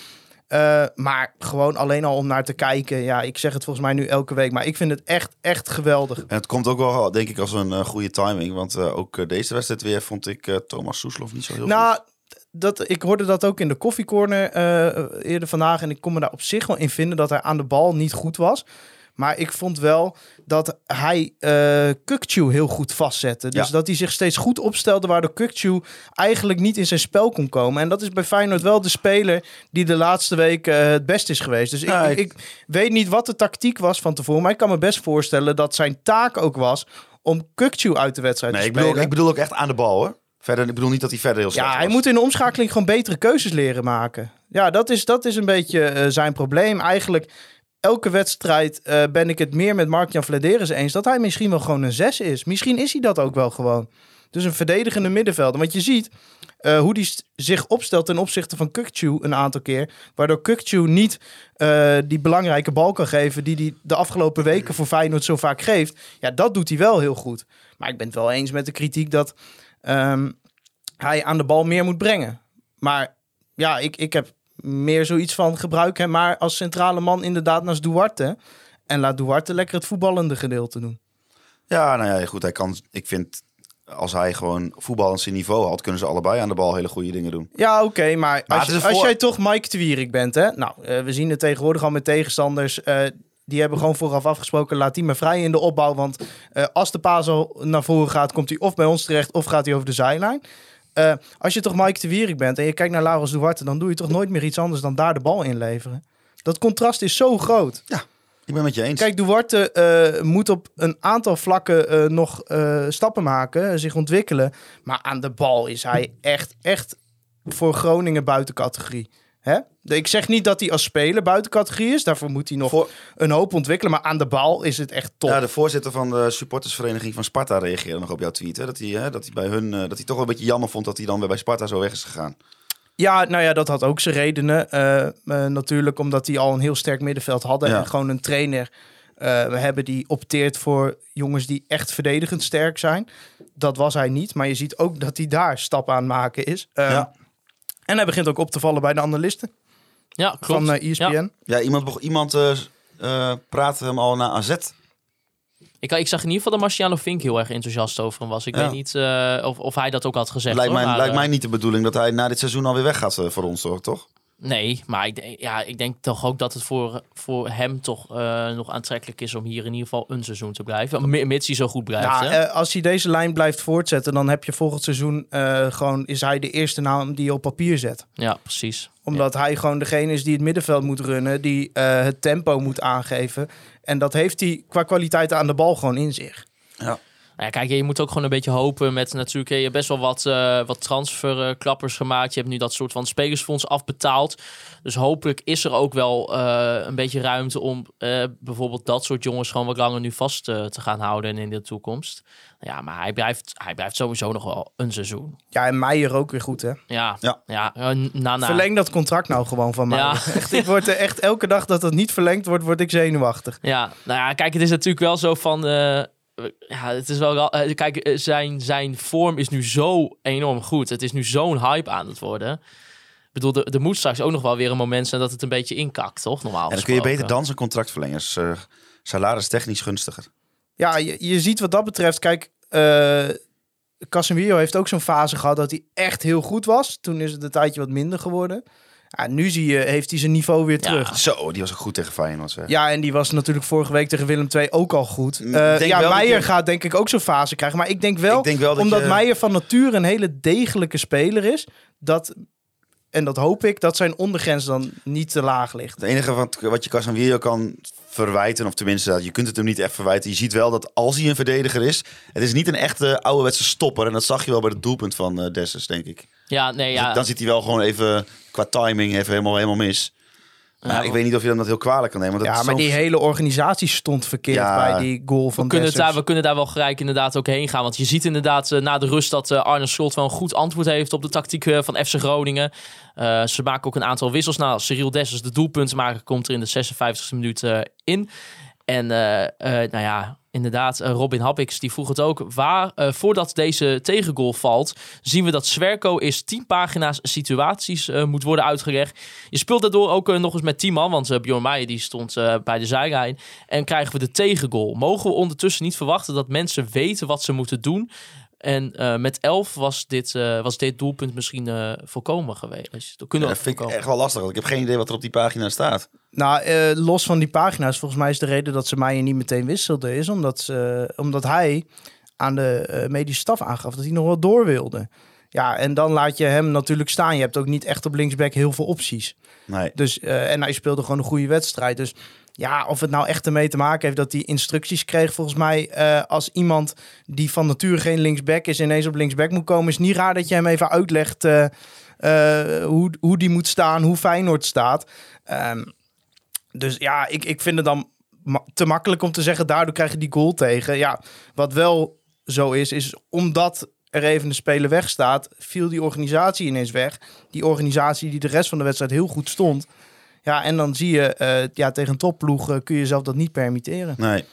Speaker 2: Eh, maar gewoon alleen al om naar te kijken. Ja, ik zeg het volgens mij nu elke week. Maar ik vind het echt, echt geweldig.
Speaker 3: En het komt ook wel, denk ik, als een eh, goede timing. Want eh, ook deze wedstrijd weer vond ik Thomas Soeslof niet zo heel
Speaker 2: nou,
Speaker 3: goed.
Speaker 2: dat, ik hoorde dat ook in de koffiecorner eerder vandaag. En ik kon me daar op zich wel in vinden dat hij aan de bal niet goed was. Maar ik vond wel dat hij Kukcu heel goed vastzette. Dus
Speaker 3: Ja.
Speaker 2: dat hij zich steeds goed opstelde, waardoor Kukcu eigenlijk niet in zijn spel kon komen. En dat is bij Feyenoord wel de speler die de laatste week eh, het best is geweest. Dus ik,
Speaker 3: Ja,
Speaker 2: ik,
Speaker 3: ik-
Speaker 2: ik weet niet wat de tactiek was van tevoren. Maar ik kan me best voorstellen dat zijn taak ook was om Kukcu uit de wedstrijd
Speaker 3: Nee,
Speaker 2: te
Speaker 3: ik
Speaker 2: spelen.
Speaker 3: bedoel, ik bedoel ook echt aan de bal hoor. Verder, ik bedoel niet dat hij verder heel slecht
Speaker 2: Ja, hij moet in de omschakeling gewoon betere keuzes leren maken. Ja, dat is, dat is een beetje eh, zijn probleem. Eigenlijk, elke wedstrijd eh, ben ik het meer met Mark-Jan eens... dat hij misschien wel gewoon een zes is. Misschien is hij dat ook wel gewoon. Dus een verdedigende middenvelder. Want je ziet eh, hoe st- zich opstelt ten opzichte van Kukcu een aantal keer. Waardoor Kukcu niet eh, die belangrijke bal kan geven... die hij de afgelopen weken voor Feyenoord zo vaak geeft. Ja, dat doet hij wel heel goed. Maar ik ben het wel eens met de kritiek dat... ehm, hij aan de bal meer moet brengen. Maar ja, ik, ik heb meer zoiets van gebruik hem maar als centrale man inderdaad naast Duarte. En laat Duarte lekker het voetballende gedeelte doen.
Speaker 3: Ja, nou ja, goed. Hij kan, ik vind, als hij gewoon voetballend zijn niveau had, kunnen ze allebei aan de bal hele goede dingen doen.
Speaker 2: Ja, oké, maar,
Speaker 3: Maar
Speaker 2: als, jij toch Mike Twierik bent, hè? Nou, eh, we zien het tegenwoordig al met tegenstanders. eh, die hebben gewoon vooraf afgesproken, laat die maar vrij in de opbouw. Want eh, als de paas al naar voren gaat, komt hij of bij ons terecht of gaat hij over de zijlijn. Eh, als je toch Mike de Wierik bent en je kijkt naar Laurens Duarte, dan doe je toch nooit meer iets anders dan daar de bal inleveren. Dat contrast is zo groot.
Speaker 3: Ik ben met je eens.
Speaker 2: Kijk, Duarte eh, moet op een aantal vlakken eh, nog stappen maken, zich ontwikkelen. Maar aan de bal is hij echt, echt voor Groningen buiten categorie. Hè? Ik zeg niet dat hij als speler buiten categorie is. Daarvoor moet hij nog
Speaker 3: Voor-
Speaker 2: een hoop ontwikkelen. Maar aan de bal is het echt top.
Speaker 3: Ja, de voorzitter van de supportersvereniging van Sparta reageerde nog op jouw tweet. Hè? Dat, hij, hè, dat hij bij hun, eh, dat hij toch wel een beetje jammer vond dat hij dan weer bij Sparta zo weg is gegaan.
Speaker 2: Ja, nou ja, dat had ook zijn redenen. Eh, eh, natuurlijk omdat die al een heel sterk middenveld hadden.
Speaker 3: Ja.
Speaker 2: En gewoon een trainer we hebben die opteert voor jongens die echt verdedigend sterk zijn. Dat was hij niet, maar je ziet ook dat hij daar stappen aan maken is.
Speaker 3: Ja.
Speaker 2: En hij begint ook op te vallen bij de analisten
Speaker 1: Ja, klopt.
Speaker 2: van eh, ESPN.
Speaker 1: Ja.
Speaker 3: Ja, iemand, iemand eh eh, praatte hem al naar AZ.
Speaker 1: Ik, ik zag in ieder geval dat Marciano Fink heel erg enthousiast over hem was. Ik
Speaker 3: Ja.
Speaker 1: weet niet eh, of, of hij dat ook had gezegd.
Speaker 3: Lijkt,
Speaker 1: hoor,
Speaker 3: mij,
Speaker 1: maar,
Speaker 3: lijkt mij niet de bedoeling dat hij na dit seizoen alweer weggaat voor ons, toch?
Speaker 1: Nee, maar ik, denk- ja, ik denk toch ook dat het voor, voor hem toch eh, nog aantrekkelijk is om hier in ieder geval een seizoen te blijven. Mi- Mits hij zo goed blijft.
Speaker 2: Nou,
Speaker 1: hè?
Speaker 2: eh, als hij deze lijn blijft voortzetten, dan heb je volgend seizoen eh, gewoon is hij de eerste naam die je op papier zet.
Speaker 1: ja, precies.
Speaker 2: Omdat hij gewoon degene is die het middenveld moet runnen, die eh, het tempo moet aangeven. En dat heeft hij qua kwaliteit aan de bal gewoon in zich.
Speaker 1: Nou ja, kijk, je moet ook gewoon een beetje hopen met natuurlijk... Je hebt best wel wat, eh wat transferklappers gemaakt. Je hebt nu dat soort van spelersfonds afbetaald. Dus hopelijk is er ook wel eh, een beetje ruimte om eh, bijvoorbeeld dat soort jongens gewoon wat langer nu vast eh, te gaan houden in de toekomst. Ja, maar hij blijft, hij blijft sowieso nog wel een seizoen.
Speaker 2: Ja, en Meijer ook weer goed, hè?
Speaker 1: Ja,
Speaker 3: Ja.
Speaker 1: eh.
Speaker 2: Verleng dat contract nou gewoon van mij.
Speaker 1: Ja.
Speaker 2: Echt, ik word er echt elke dag dat het niet verlengd wordt, word ik zenuwachtig.
Speaker 1: Ja, nou ja, kijk, het is natuurlijk wel zo van. Ja, het is wel. wel- eh, kijk, eh, zijn, zijn vorm is nu zo enorm goed. Het is nu zo'n hype aan het worden. Ik bedoel, er, er moet straks ook nog wel weer een moment zijn dat het een beetje inkakt, toch? Normaal
Speaker 3: En dan kun je beter dan zijn contract verlengen. Is eh, salaris technisch gunstiger.
Speaker 2: Ja, je, je ziet wat dat betreft, kijk, eh Casemiro heeft ook zo'n fase gehad dat hij echt heel goed was. Toen is het een tijdje wat minder geworden. Ja, nu zie je, heeft hij zijn niveau weer
Speaker 1: Ja.
Speaker 2: terug.
Speaker 3: Zo, die was ook goed tegen Feyenoord. zeg.
Speaker 2: Ja, en die was natuurlijk vorige week tegen Willem II ook al goed. Eh, ja,
Speaker 3: wel
Speaker 2: Meijer
Speaker 3: je-
Speaker 2: gaat denk ik ook zo'n fase krijgen. Maar ik denk wel,
Speaker 3: Ik denk wel dat
Speaker 2: omdat
Speaker 3: je-
Speaker 2: Meijer van nature een hele degelijke speler is, dat, en dat hoop ik, dat zijn ondergrens dan niet te laag ligt.
Speaker 3: Het enige wat, wat je Casemiro kan verwijten, of tenminste, je kunt het hem niet echt verwijten. Je ziet wel dat als hij een verdediger is, het is niet een echte ouderwetse stopper. En dat zag je wel bij het doelpunt van eh Dessus, denk ik.
Speaker 1: Ja, nee, ja.
Speaker 3: Dus dan zit hij wel gewoon even, qua timing, even helemaal, helemaal mis. Maar
Speaker 1: Ja,
Speaker 3: ik weet niet of je hem dat heel kwalijk kan nemen. Want dat
Speaker 2: Ja, maar
Speaker 3: zo-
Speaker 2: die hele organisatie stond verkeerd
Speaker 3: Ja.
Speaker 2: bij die goal van
Speaker 1: we kunnen, daar, we kunnen daar wel gelijk inderdaad ook heen gaan. Want je ziet inderdaad eh, na de rust dat eh, Arne Slot wel een goed antwoord heeft op de tactiek eh, van FC Groningen. Eh, ze maken ook een aantal wissels. Nou, Cyril Dessers, de doelpuntenmaker, komt er in de 56e minuut eh, in. En eh, eh, nou ja, inderdaad, eh, Robin Happix die vroeg het ook. Waar, eh, voordat deze tegengoal valt, zien we dat Zwerko is 10 pagina's situaties eh, moet worden uitgelegd. Je speelt daardoor ook nog eens met 10 man, want Bjorn Meijer die stond bij de zijlijn. En krijgen we de tegengoal. Mogen we ondertussen niet verwachten dat mensen weten wat ze moeten doen? En eh, met 11 was dit, eh, was dit doelpunt misschien eh voorkomen geweest. Dat kunnen
Speaker 3: Ja, dat vind ik echt wel lastig. Want ik heb geen idee wat er op die pagina staat.
Speaker 2: Nou, eh, los van die pagina's, volgens mij is de reden dat ze Meijer niet meteen wisselde, is omdat, ze, omdat hij aan de eh, medische staf aangaf dat hij nog wel door wilde. Ja, en dan laat je hem natuurlijk staan. Je hebt ook niet echt op linksback heel veel opties.
Speaker 3: Nee.
Speaker 2: Dus, eh, en hij speelde gewoon een goede wedstrijd. Dus ja, of het nou echt ermee te maken heeft dat hij instructies kreeg, volgens mij, eh, als iemand die van nature geen linksback is, ineens op linksback moet komen, is niet raar dat je hem even uitlegt eh, eh, hoe, hoe die moet staan, hoe Feyenoord staat. Ehm, dus ja, ik, ik vind het dan te makkelijk om te zeggen, daardoor krijg je die goal tegen. Ja, wat wel zo is, is omdat er even een speler wegstaat, viel die organisatie ineens weg. Die organisatie die de rest van de wedstrijd heel goed stond. Ja, en dan zie je, eh, ja, tegen een topploeg eh, kun je zelf dat niet permitteren.
Speaker 3: Nee.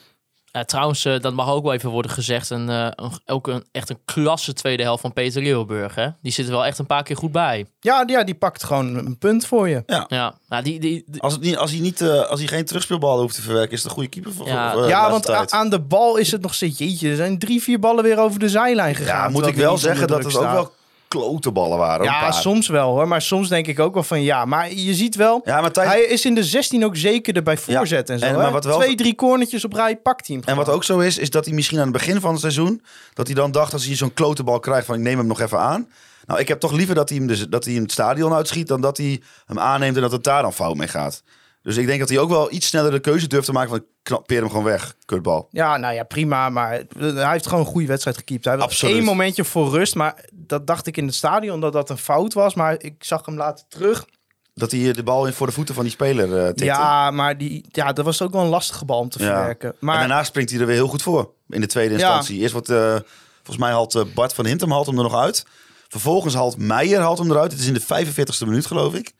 Speaker 1: Ja, trouwens, eh, dat mag ook wel even worden gezegd. Een, eh, een, ook een, echt een klasse tweede helft van Peter Leeuwenburg. Hè? Die zit er wel echt een paar keer goed bij.
Speaker 2: Ja, die- ja, die pakt gewoon een punt voor je.
Speaker 1: Ja, nou, die, die, die-
Speaker 3: Als, het niet, als, hij niet, eh, als hij geen terugspeelballen hoeft te verwerken, is het een goede keeper voor,
Speaker 1: Ja.
Speaker 2: ja, want a- aan de bal is het nog steeds, jeetje, er zijn drie, vier ballen weer over de zijlijn gegaan.
Speaker 3: Ja, moet ik wel zeggen dat het ook wel klote ballen waren.
Speaker 2: Ja, soms wel hoor. Maar soms denk ik ook wel van ja. Maar je ziet wel,
Speaker 3: Ja, maar Thijs-
Speaker 2: hij is in de 16 ook zekerder bij voorzet en zo.
Speaker 3: en-
Speaker 2: hè?
Speaker 3: maar wat wel-
Speaker 2: Twee, drie cornertjes op rij pakt hij hem
Speaker 3: En wat ook zo is, is dat hij misschien aan het begin van het seizoen... dat hij dan dacht, als hij zo'n klote bal krijgt, van ik neem hem nog even aan. Nou, ik heb toch liever dat hij hem, dus, dat hij hem het stadion uitschiet... dan dat hij hem aanneemt en dat het daar dan fout mee gaat. Dus ik denk dat hij ook wel iets sneller de keuze durft te maken van... knap, peer hem gewoon weg, kutbal.
Speaker 2: Ja, nou ja, prima. Maar hij heeft gewoon een goede wedstrijd gekiept. Hij had
Speaker 3: Absoluut.
Speaker 2: één momentje voor rust. Maar dat dacht ik in het stadion dat dat een fout was. Maar ik zag hem later terug.
Speaker 3: Dat hij de bal voor de voeten van die speler eh tikte.
Speaker 2: Ja, maar die, ja, dat was ook wel een lastige bal om te
Speaker 3: Ja.
Speaker 2: verwerken. Maar
Speaker 3: En daarna springt hij er weer heel goed voor. In de tweede
Speaker 2: Ja.
Speaker 3: instantie. Eerst wordt, eh, volgens mij haalt eh, Bart van Hintem haalt hem er nog uit. Vervolgens haalt Meijer haalt hem eruit. Het is in de 45ste minuut, geloof ik.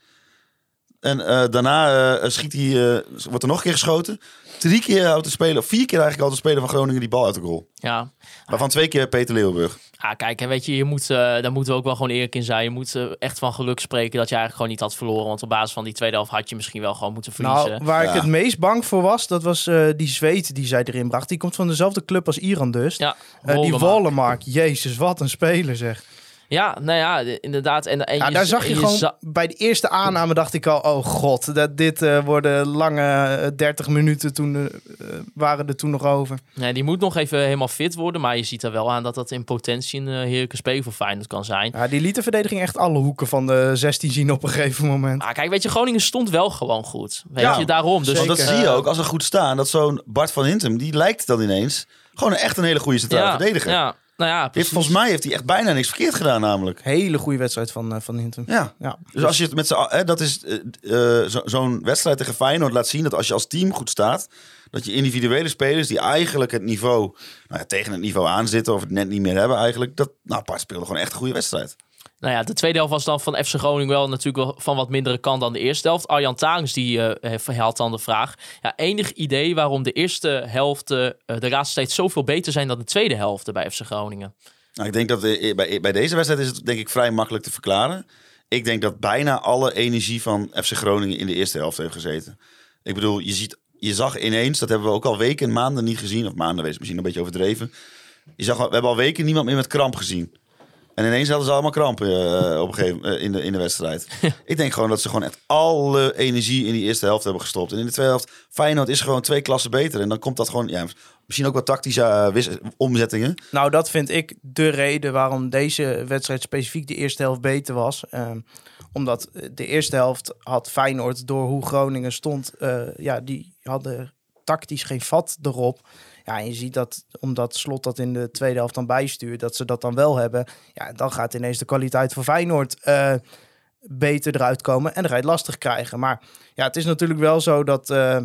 Speaker 3: En eh, daarna eh, schiet hij, eh, wordt er nog een keer geschoten. Drie keer houdt de speler, of vier keer eigenlijk al de speler van Groningen die bal uit de goal.
Speaker 1: Ja.
Speaker 3: Waarvan twee keer Peter Leeuwenburg.
Speaker 1: Ah, kijk, en weet je, je moet, eh, daar moeten we ook wel gewoon eerlijk in zijn. Je moet echt van geluk spreken dat je eigenlijk gewoon niet had verloren. Want op basis van die tweede helft had je misschien wel gewoon moeten verliezen.
Speaker 2: Nou, waar
Speaker 3: Ja.
Speaker 2: ik het meest bang voor was, dat was eh, die zweet die zij erin bracht. Die komt van dezelfde club als Iran dus.
Speaker 1: ja,
Speaker 2: die. Wallenmark, jezus, wat een speler zeg.
Speaker 1: Ja, nou ja, de- inderdaad. En, en
Speaker 2: Ja, daar zag je gewoon,
Speaker 1: za-
Speaker 2: bij de eerste aanname dacht ik al, oh god, dat, dit eh, worden lange eh, 30 minuten toen, eh, eh, waren er toen nog over.
Speaker 1: Nee, die moet nog even helemaal fit worden. Maar je ziet er wel aan dat dat in potentie een eh, heerlijke speler voor Feyenoord kan zijn.
Speaker 2: Ja, die liet de verdediging echt alle hoeken van de 16 zien op een gegeven moment.
Speaker 1: Maar kijk, weet je, Groningen stond wel gewoon goed. Weet
Speaker 3: Ja,
Speaker 1: je, daarom. Dus,
Speaker 3: Want dat zie je
Speaker 1: eh,
Speaker 3: ook als ze goed staan. Dat zo'n Bart van Hintem, die lijkt dan ineens gewoon echt een hele goede centrale
Speaker 1: ja,
Speaker 3: verdediger.
Speaker 1: Ja, nou ja,
Speaker 3: heeft, volgens mij heeft hij echt bijna niks verkeerd gedaan namelijk.
Speaker 2: Hele goede wedstrijd van, eh, van Hinton.
Speaker 3: Ja.
Speaker 2: Ja.
Speaker 3: Dus als je het met z'n hè, dat is eh, eh, zo- zo'n wedstrijd tegen Feyenoord laat zien dat als je als team goed staat, dat je individuele spelers die eigenlijk het niveau nou ja, tegen het niveau aanzitten of het net niet meer hebben eigenlijk, dat nou Bart speelde gewoon echt een goede wedstrijd.
Speaker 1: Nou ja, de tweede helft was dan van FC Groningen wel natuurlijk wel van wat mindere kant dan de eerste helft. Arjan Tangs die had dan de vraag. Ja, enig idee waarom de eerste helft eh, de laatste tijd zoveel beter zijn dan de tweede helft bij FC Groningen?
Speaker 3: Nou, ik denk dat eh, bij, deze wedstrijd is het denk ik vrij makkelijk te verklaren. Ik denk dat bijna alle energie van FC Groningen in de eerste helft heeft gezeten. Ik bedoel, je, ziet, je zag ineens, dat hebben we ook al weken en maanden niet gezien. Of maanden, wees misschien een beetje overdreven. Je zag, we hebben al weken niemand meer met kramp gezien. En ineens hadden ze allemaal kramp eh, op een gegeven eh, in, de, in de wedstrijd. ik denk gewoon dat ze gewoon echt alle energie in die eerste helft hebben gestopt. En in de tweede helft, Feyenoord is gewoon twee klassen beter. En dan komt dat gewoon, ja, misschien ook wat tactische eh, omzettingen.
Speaker 2: Nou, dat vind ik de reden waarom deze wedstrijd specifiek de eerste helft beter was. Ehm, omdat de eerste helft had Feyenoord door hoe Groningen stond, ja, die hadden tactisch geen vat erop. Ja, en je ziet dat omdat Slot dat in de tweede helft dan bijstuurt, dat ze dat dan wel hebben. Ja, dan gaat ineens de kwaliteit van Feyenoord eh, beter eruit komen en dan ga je het lastig krijgen. Maar ja, het is natuurlijk wel zo dat eh,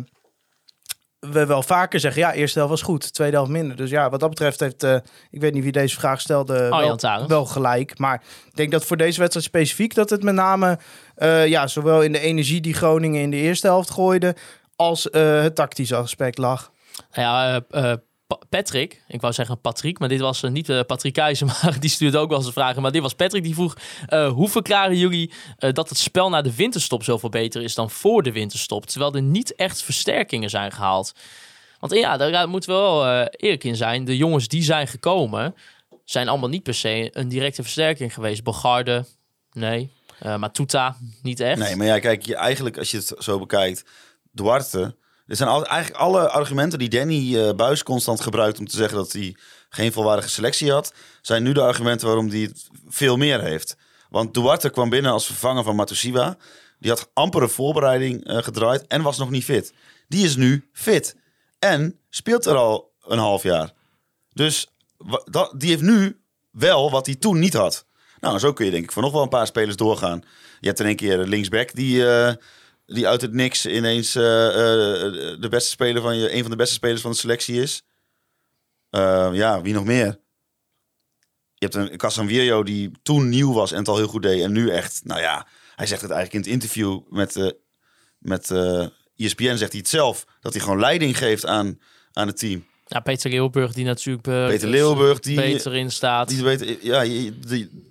Speaker 2: we wel vaker zeggen, ja, eerste helft was goed, tweede helft minder. Dus ja, wat dat betreft heeft, eh, ik weet niet wie deze vraag stelde, wel, wel gelijk. Maar ik denk dat voor deze wedstrijd specifiek dat het met name, ja, zowel in de energie die Groningen in de eerste helft gooide, als het tactische aspect lag.
Speaker 1: Nou ja, eh, eh, Pa- Patrick, ik wou zeggen Patrick, maar dit was eh, niet Patrick Keizer, maar die stuurde ook wel een vragen. Maar dit was Patrick die vroeg, hoe verklaren jullie dat het spel na de winterstop zoveel beter is dan voor de winterstop? Terwijl er niet echt versterkingen zijn gehaald. Want ja, daar moeten we wel eh, eerlijk in zijn. De jongens die zijn gekomen, zijn allemaal niet per se een directe versterking geweest. Bogarde, nee. Eh Matuta, niet echt.
Speaker 3: Nee, maar ja, kijk, je, eigenlijk als je het zo bekijkt, Duarte. Er zijn eigenlijk alle argumenten die Danny eh, Buis constant gebruikt om te zeggen dat hij geen volwaardige selectie had, zijn nu de argumenten waarom hij het veel meer heeft. Want Duarte kwam binnen als vervanger van Matusiwa. Die had amper een voorbereiding eh, gedraaid en was nog niet fit. Die is nu fit. En speelt er al een half jaar. Dus dat, die heeft nu wel wat hij toen niet had. Nou, zo kun je denk ik voor nog wel een paar spelers doorgaan. Je hebt in één keer linksback die, eh, die uit het niks ineens eh, eh, de beste speler van je, een van de beste spelers van de selectie is. Eh, ja, wie nog meer? Je hebt een Casanvirio die toen nieuw was en het al heel goed deed. En nu echt, nou ja, hij zegt het eigenlijk in het interview met, eh met ESPN, zegt hij het zelf. Dat hij gewoon leiding geeft aan, aan het team.
Speaker 1: Ja, Peter Leeuwburg die natuurlijk
Speaker 3: Peter Leeuwburg, die-
Speaker 1: beter in staat.
Speaker 3: Die weet, ja, die,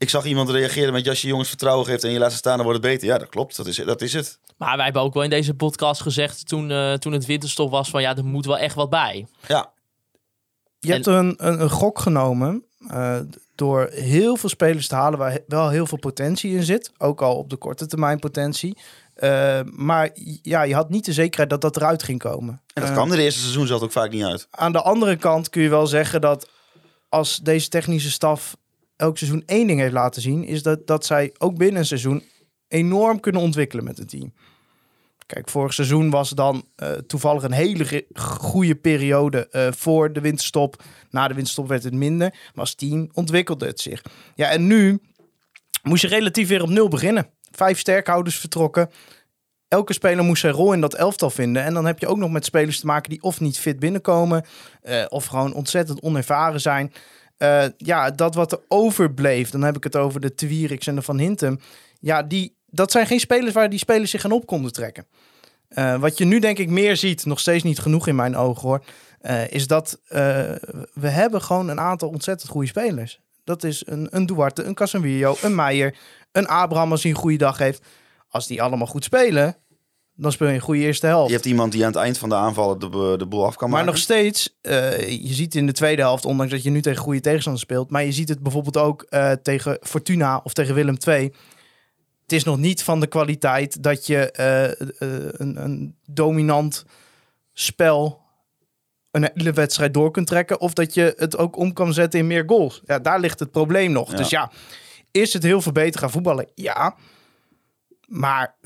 Speaker 3: ik zag iemand reageren met als je jongens vertrouwen geeft en je laat ze staan, dan wordt het beter. Ja, dat klopt. Dat is, dat is het.
Speaker 1: Maar wij hebben ook wel in deze podcast gezegd toen, eh, toen het winterstop was van ja, er moet wel echt wat bij.
Speaker 3: Ja,
Speaker 2: Je hebt een, een, een gok genomen eh, door heel veel spelers te halen waar he- wel heel veel potentie in zit. Ook al op de korte termijn potentie. Eh, maar ja, je had niet de zekerheid dat dat eruit ging komen.
Speaker 3: en dat kwam er de eerste seizoen zelf ook vaak niet uit.
Speaker 2: Aan de andere kant kun je wel zeggen dat als deze technische staf elk seizoen één ding heeft laten zien, is dat, dat zij ook binnen een seizoen enorm kunnen ontwikkelen met het team. Kijk, vorig seizoen was dan eh, toevallig een hele goede periode eh, voor de winterstop. Na de winterstop werd het minder, maar als team ontwikkelde het zich. Ja, en nu moest je relatief weer op nul beginnen. Vijf sterkhouders vertrokken. Elke speler moest zijn rol in dat elftal vinden. En dan heb je ook nog met spelers te maken die of niet fit binnenkomen, eh, of gewoon ontzettend onervaren zijn. Eh, ja, dat wat er overbleef, dan heb ik het over de Twierix en de Van Hintem. Ja, die, dat zijn geen spelers waar die spelers zich aan op konden trekken. Eh, wat je nu denk ik meer ziet, nog steeds niet genoeg in mijn ogen hoor, eh, is dat we hebben gewoon een aantal ontzettend goede spelers. Dat is een, een Duarte, een Casemiro, een Meijer, een Abraham als hij een goede dag heeft. Als die allemaal goed spelen, dan speel je een goede eerste helft.
Speaker 3: Je hebt iemand die aan het eind van de aanvallen de, de boel af kan
Speaker 2: Maar
Speaker 3: maken.
Speaker 2: nog steeds, eh, je ziet in de tweede helft, ondanks dat je nu tegen goede tegenstanders speelt, maar je ziet het bijvoorbeeld ook eh, tegen Fortuna of tegen Willem II. Het is nog niet van de kwaliteit dat je eh, een, een dominant spel een hele wedstrijd door kunt trekken. Of dat je het ook om kan zetten in meer goals. Ja, daar ligt het probleem nog.
Speaker 3: Ja.
Speaker 2: Dus ja, is het heel veel beter gaan voetballen? Ja. Maar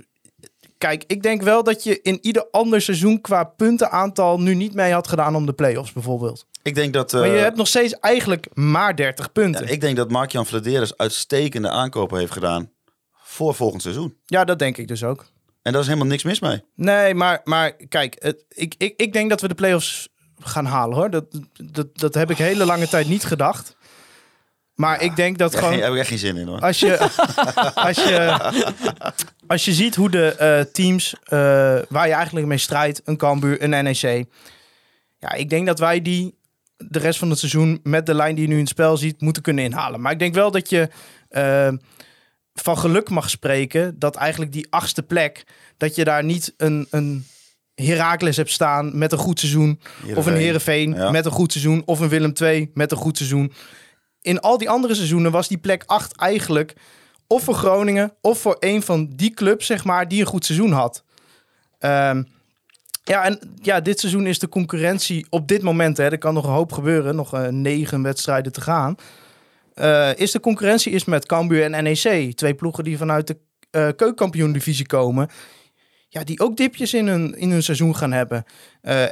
Speaker 2: kijk, ik denk wel dat je in ieder ander seizoen qua puntenaantal nu niet mee had gedaan om de play-offs bijvoorbeeld.
Speaker 3: ik denk dat...
Speaker 2: maar je
Speaker 3: eh,
Speaker 2: hebt nog steeds eigenlijk maar 30 punten.
Speaker 3: ja,
Speaker 2: Ja,
Speaker 3: ik denk dat Mark-Jan Vladeris uitstekende aankopen heeft gedaan voor volgend seizoen.
Speaker 2: dat denk ik dus ook.
Speaker 3: En daar is helemaal niks mis mee.
Speaker 2: Nee, maar, maar kijk, het, ik, ik, ik denk dat we de play-offs gaan halen hoor. Dat, dat, dat heb ik hele lange tijd niet gedacht. Maar ik denk dat
Speaker 3: Daar
Speaker 2: gewoon...
Speaker 3: heb ik echt geen zin in hoor.
Speaker 2: Als je, als je, als je ziet hoe de eh, teams eh, waar je eigenlijk mee strijdt, een Cambuur, een NEC. Ja, ik denk dat wij die de rest van het seizoen met de lijn die je nu in het spel ziet, moeten kunnen inhalen. Maar ik denk wel dat je eh, van geluk mag spreken dat eigenlijk die achtste plek, dat je daar niet een, een Heracles hebt staan met een goed seizoen. Of een Herenveen
Speaker 3: Ja.
Speaker 2: met een goed seizoen. Of een Willem II met een goed seizoen. In al die andere seizoenen was die plek 8 eigenlijk of voor Groningen of voor een van die clubs, zeg maar, die een goed seizoen had. Ehm, ja, en ja, dit seizoen is de concurrentie op dit moment, hè, er kan nog een hoop gebeuren, nog eh, negen wedstrijden te gaan. Eh, is de concurrentie is met Cambuur en NEC, twee ploegen die vanuit de eh keukenkampioen-divisie komen. Ja, die ook dipjes in hun, in hun seizoen gaan hebben.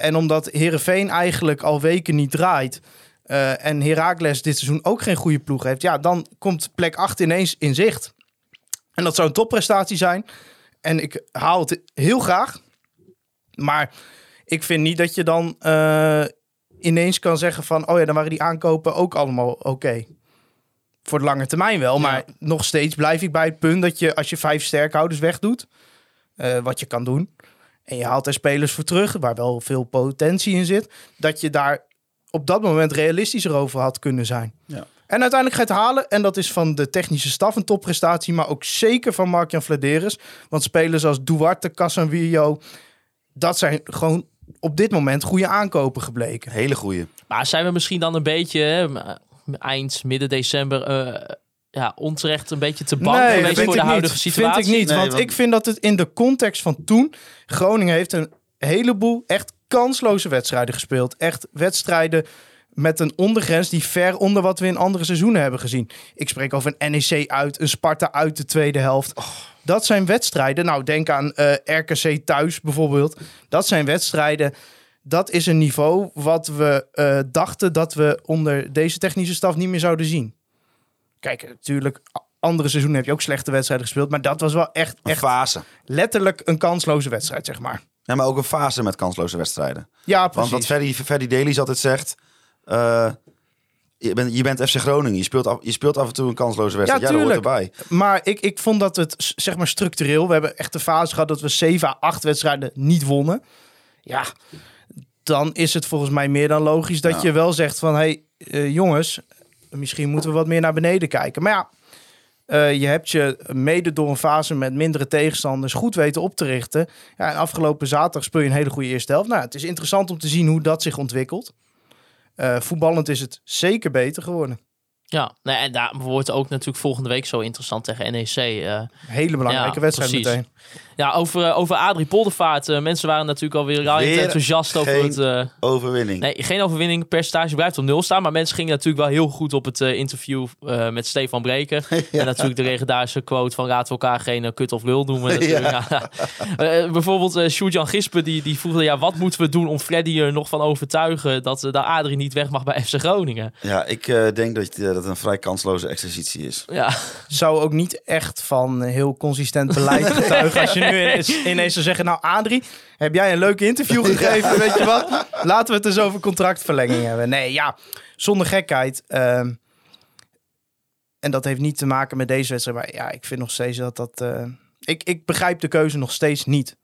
Speaker 2: En omdat Herenveen eigenlijk al weken niet draait. Eh, en Heracles dit seizoen ook geen goede ploeg heeft. Ja, dan komt plek 8 ineens in zicht. En dat zou een topprestatie zijn. En ik haal het heel graag. Maar ik vind niet dat je dan eh, ineens kan zeggen van... oh ja, dan waren die aankopen ook allemaal oké. Voor de lange termijn wel. Maar nog steeds blijf ik bij het punt dat je... als je vijf sterkhouders wegdoet... eh, wat je kan doen... en je haalt er spelers voor terug... waar wel veel potentie in zit... dat je daar op dat moment realistischer over had kunnen zijn.
Speaker 3: Ja.
Speaker 2: En uiteindelijk ga je het halen. En dat is van de technische staf een topprestatie. Maar ook zeker van Mark-Jan Vladeris. Want spelers als Duarte, Casanvillo... dat zijn gewoon op dit moment goede aankopen gebleken.
Speaker 3: Hele goeie.
Speaker 1: Maar zijn we misschien dan een beetje hè, eind, midden december eh, ja, onterecht een beetje te bang geweest voor de
Speaker 2: ik
Speaker 1: huidige
Speaker 2: niet.
Speaker 1: situatie?
Speaker 2: Vind ik niet,
Speaker 3: Nee,
Speaker 2: want,
Speaker 3: want-
Speaker 2: ik vind dat het in de context van toen... Groningen heeft een heleboel echt kansloze wedstrijden gespeeld. Echt wedstrijden met een ondergrens die ver onder wat we in andere seizoenen hebben gezien. Ik spreek over een NEC uit, een Sparta uit de tweede helft. Dat zijn wedstrijden, nou denk aan eh, RKC thuis bijvoorbeeld. Dat zijn wedstrijden, dat is een niveau wat we eh, dachten dat we onder deze technische staf niet meer zouden zien. Kijk, natuurlijk, andere seizoenen heb je ook slechte wedstrijden gespeeld. Maar dat was wel echt,
Speaker 3: Een
Speaker 2: echt
Speaker 3: fase.
Speaker 2: letterlijk een kansloze wedstrijd, zeg maar.
Speaker 3: Ja, maar ook een fase met kansloze wedstrijden.
Speaker 2: Ja,
Speaker 3: Want wat Ferdy, Ferdy Dailies altijd zegt... eh, je, bent, je bent FC Groningen. Je speelt, af, je speelt af en toe een kansloze wedstrijd. Ja, hoort erbij.
Speaker 2: Maar ik, ik vond dat het, zeg maar, structureel... We hebben echt de fase gehad dat we 7 à 8 wedstrijden niet wonnen. Ja, dan is het volgens mij meer dan logisch dat
Speaker 3: Ja.
Speaker 2: je wel zegt van... hey, eh, jongens, misschien moeten we wat meer naar beneden kijken. Maar ja, eh, je hebt je mede door een fase met mindere tegenstanders goed weten op te richten. Ja, en afgelopen zaterdag speel je een hele goede eerste helft. Nou, het is interessant om te zien hoe dat zich ontwikkelt. Eh, voetballend is het zeker beter geworden.
Speaker 1: Ja, en daar wordt ook natuurlijk volgende week zo interessant tegen NEC. eh.
Speaker 2: Hele belangrijke
Speaker 1: Ja,
Speaker 2: wedstrijd
Speaker 1: precies.
Speaker 2: meteen.
Speaker 1: Ja, over, eh, over Adrie Poldervaart. eh, mensen waren natuurlijk alweer
Speaker 3: Weer
Speaker 1: enthousiast over
Speaker 3: geen
Speaker 1: het... eh,
Speaker 3: Overwinning.
Speaker 1: Nee, geen overwinning. Percentage blijft op nul staan. Maar mensen gingen natuurlijk wel heel goed op het eh, interview eh, met Stefan Breken. En natuurlijk de legendarische quote van laten we elkaar geen kut of lul noemen. natuurlijk. Ja. Eh, bijvoorbeeld uh, Sjoerd-Jan Gispen die, die vroeg... Ja, wat moeten we doen om Freddy er nog van overtuigen... dat, uh, dat Adrie niet weg mag bij FC Groningen?
Speaker 3: Ja, ik eh, denk dat, dat het een vrij kansloze exercitie is.
Speaker 1: Ja,
Speaker 2: Zou ook niet echt van heel consistent beleid getuigen. Als je nu ineens, ineens zou zeggen... Nou, Adrie, heb jij een leuk interview gegeven? Weet je wat? Laten we het eens over contractverlenging hebben. Nee, ja, zonder gekheid. ehm, en dat heeft niet te maken met deze wedstrijd. Maar ja, ik vind nog steeds dat dat... eh, ik, ik begrijp de keuze nog steeds niet.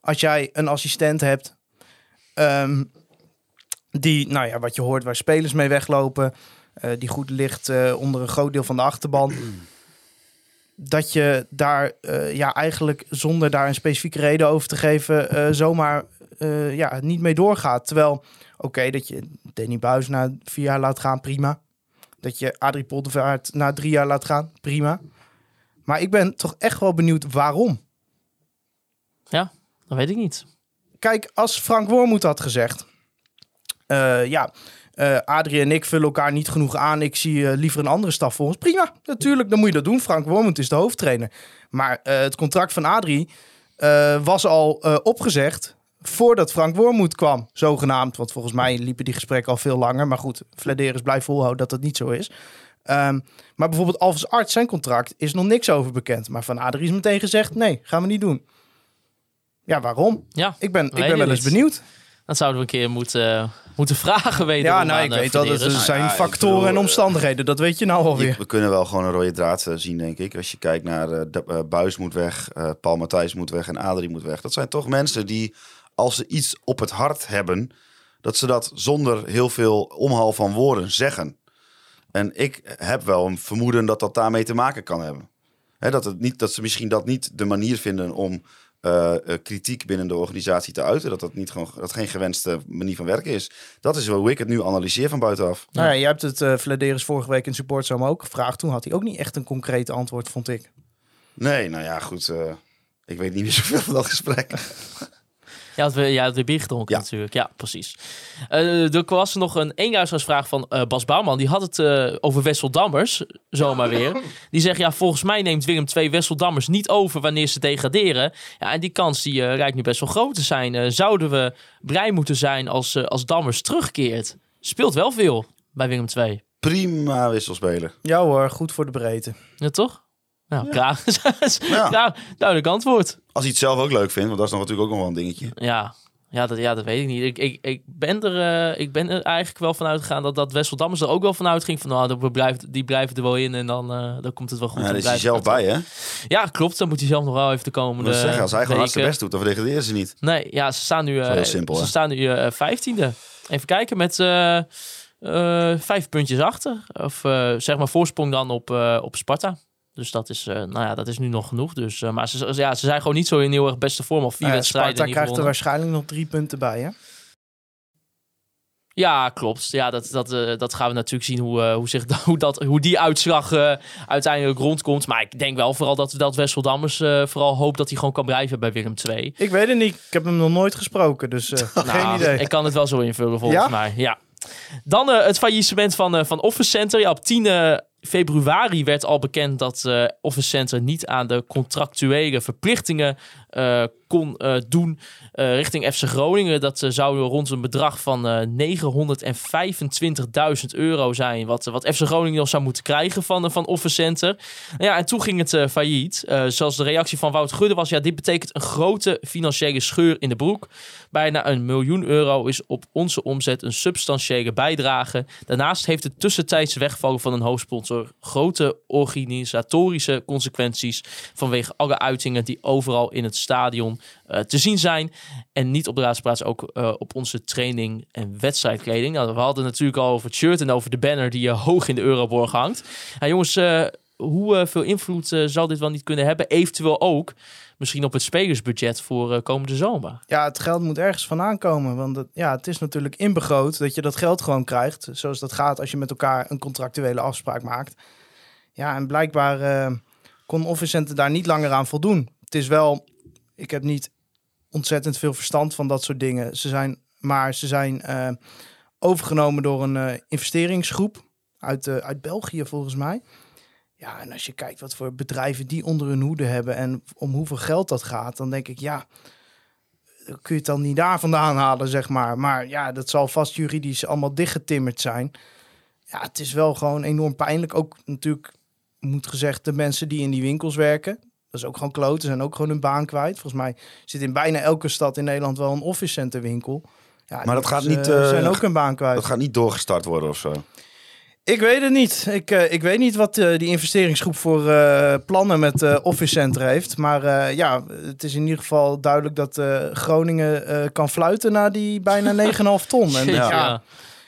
Speaker 2: Als jij een assistent hebt ehm, die, nou ja, wat je hoort, waar spelers mee weglopen, eh, die goed ligt eh, onder een groot deel van de achterban. Dat je daar eh, ja, eigenlijk zonder daar een specifieke reden over te geven, eh, zomaar eh, ja, niet mee doorgaat. Terwijl, oké, dat je Danny Buis na vier jaar laat gaan, prima. Dat je Adrie Poldervaart na drie jaar laat gaan, prima. Maar ik ben toch echt wel benieuwd waarom.
Speaker 1: Ja, dat weet ik niet.
Speaker 2: Kijk, als Frank Wormoed had gezegd... ja, eh Adrie en ik vullen elkaar niet genoeg aan. Ik zie eh, liever een andere staf voor ons. Prima, natuurlijk, dan moet je dat doen. Frank Wormoed is de hoofdtrainer. Maar eh, het contract van Adrie was al opgezegd... voordat Frank Wormoed kwam, zogenaamd. Want volgens mij liepen die gesprekken al veel langer. Maar goed, Vladeris blijft volhouden dat dat niet zo is. Ehm, maar bijvoorbeeld Alves Arts, zijn contract, is nog niks over bekend. Maar van Adrie is meteen gezegd, nee, gaan we niet doen. Ja, waarom?
Speaker 1: Ja,
Speaker 2: Ik ben, ik ben wel eens benieuwd.
Speaker 1: Dat zouden we een keer moeten, moeten vragen weten.
Speaker 2: Ja, nou, ik weet dat het zijn
Speaker 3: Nou ja, ik
Speaker 2: factoren
Speaker 3: bedoel,
Speaker 2: en
Speaker 3: eh,
Speaker 2: omstandigheden. Dat weet je nou
Speaker 3: Je-
Speaker 2: alweer.
Speaker 3: we kunnen wel gewoon een rode draad eh, zien, denk ik. Als je kijkt naar eh, de- eh, Buis moet weg, eh, Paul Matthijs moet weg en Adrie moet weg. Dat zijn toch mensen die, als ze iets op het hart hebben, dat ze dat zonder heel veel omhaal van woorden zeggen. En ik heb wel een vermoeden dat dat daarmee te maken kan hebben. Hè, dat, het niet, dat ze misschien dat niet de manier vinden om eh, eh, kritiek binnen de organisatie te uiten. Dat dat, niet gewoon, dat geen gewenste manier van werken is. Dat is hoe ik het nu analyseer van buitenaf.
Speaker 2: Nou ja, je hebt het uh, Vladeris vorige week in Supportzone ook gevraagd. Toen had hij ook niet echt een concreet antwoord, vond ik.
Speaker 3: Nee, nou ja, goed. ik weet niet meer zoveel van dat gesprek.
Speaker 1: Ja, had we, ja, had weer bier gedronken
Speaker 3: Ja.
Speaker 1: natuurlijk. Ja, precies. Eh er was nog een eenjaarsvraag van eh, Bas Bouwman. Die had het eh, over Wessel Dammers, zomaar weer. Die zegt, ja, volgens mij neemt Willem II Wessel Dammers niet over wanneer ze degraderen. Ja, en die kans die lijkt nu best wel groot te zijn. Zouden we blij moeten zijn als, als Dammers terugkeert? Speelt wel veel bij Willem II.
Speaker 3: Prima wisselspeler.
Speaker 2: Ja hoor, goed voor de breedte.
Speaker 1: Ja, toch? Nou, klaar.
Speaker 3: Ja.
Speaker 1: ja, duidelijk antwoord.
Speaker 3: Als hij het zelf ook leuk vindt, want dat is nog natuurlijk ook nog wel een dingetje.
Speaker 1: Ja, ja, dat, ja, dat weet ik niet. Ik, ik, ik, ben er, eh, ik ben er eigenlijk wel van uitgegaan dat, dat Wessel Dammers er ook wel van uitging. Van nou, blijft, die blijven er wel in en dan, eh, dan komt het wel goed.
Speaker 3: Ja,
Speaker 1: Dan
Speaker 3: daar is hij zelf bij, hè?
Speaker 1: Ja, klopt. Dan moet hij zelf nog wel even de komende
Speaker 3: moet zeggen, als hij gewoon hard zijn best doet, dan degraderen ze niet.
Speaker 1: Nee, ja, ze staan nu, eh,
Speaker 3: heel simpel,
Speaker 1: ze
Speaker 3: hè?
Speaker 1: staan nu vijftiende. Even kijken, met eh, eh, vijf puntjes achter. Of zeg maar voorsprong dan op, eh, op Sparta. Dus dat is, eh, nou ja, dat is nu nog genoeg. Dus, eh, maar ze, ja, ze zijn gewoon niet zo in heel erg beste vorm. Of vier
Speaker 2: Nou ja,
Speaker 1: wedstrijden
Speaker 2: Sparta krijgt er
Speaker 1: gewonnen.
Speaker 2: waarschijnlijk nog drie punten bij, hè?
Speaker 1: Ja, klopt. Ja, dat, dat, eh, dat gaan we natuurlijk zien hoe, hoe, zich, hoe, dat, hoe die uitslag uiteindelijk rondkomt. Maar ik denk wel vooral dat, dat Wessel Dammers vooral hoopt dat hij gewoon kan blijven bij Willem II.
Speaker 2: Ik weet het niet. Ik heb hem nog nooit gesproken, dus geen
Speaker 1: Nou,
Speaker 2: idee.
Speaker 1: Ik kan het wel zo invullen volgens
Speaker 2: Ja?
Speaker 1: mij. Ja. Dan het faillissement van, van Office Center. Ja, op 10 eh, februari werd al bekend dat eh, Office Center niet aan de contractuele verplichtingen eh, kon eh, doen eh, richting FC Groningen. Dat eh, zou rond een bedrag van eh 925.000 euro zijn. Wat, wat FC Groningen nog zou moeten krijgen van, van Office Center. Ja, en toen ging het failliet. Zoals de reactie van Wout Gudde was, ja, dit betekent een grote financiële scheur in de broek. Bijna een miljoen euro is op onze omzet een substantiële bijdrage. Daarnaast heeft het tussentijds wegvallen van een hoofdsponsor grote organisatorische consequenties vanwege alle uitingen die overal in het stadion eh, te zien zijn. En niet op de laatste plaats ook eh, op onze training en wedstrijdkleding. Nou, we hadden natuurlijk al over het shirt en over de banner die eh, hoog in de Euroborg hangt. Nou, jongens, eh, hoe eh, veel invloed zal dit wel niet kunnen hebben? Eventueel ook misschien op het spelersbudget voor komende zomer.
Speaker 2: Ja, het geld moet ergens vandaan komen. Want het, ja, het is natuurlijk inbegroot dat je dat geld gewoon krijgt. Zoals dat gaat als je met elkaar een contractuele afspraak maakt. Ja, en blijkbaar eh, kon Office Center daar niet langer aan voldoen. Het is wel, ik heb niet ontzettend veel verstand van dat soort dingen. Ze zijn, maar ze zijn eh, overgenomen door een eh, investeringsgroep uit, eh, uit België volgens mij. Ja, en als je kijkt wat voor bedrijven die onder hun hoede hebben en om hoeveel geld dat gaat, dan denk ik ja, kun je het dan niet daar vandaan halen, zeg maar. Maar ja, dat zal vast juridisch allemaal dichtgetimmerd zijn. Ja, het is wel gewoon enorm pijnlijk. Ook natuurlijk, moet gezegd, de mensen die in die winkels werken. Dat is ook gewoon kloten, zijn ook gewoon hun baan kwijt. Volgens mij zit in bijna elke stad in Nederland wel een office center winkel. Ja,
Speaker 3: Maar dat
Speaker 2: die
Speaker 3: gaat niet,
Speaker 2: eh,
Speaker 3: eh,
Speaker 2: zijn ook hun baan kwijt.
Speaker 3: Dat gaat niet doorgestart worden of zo.
Speaker 2: Ik weet het niet. Ik, eh, ik weet niet wat eh, die investeringsgroep voor eh, plannen met eh, Office Center heeft. Maar eh, ja, het is in ieder geval duidelijk dat eh, Groningen eh, kan fluiten naar die bijna 9,5 ton. En,
Speaker 1: Ja.
Speaker 2: ja,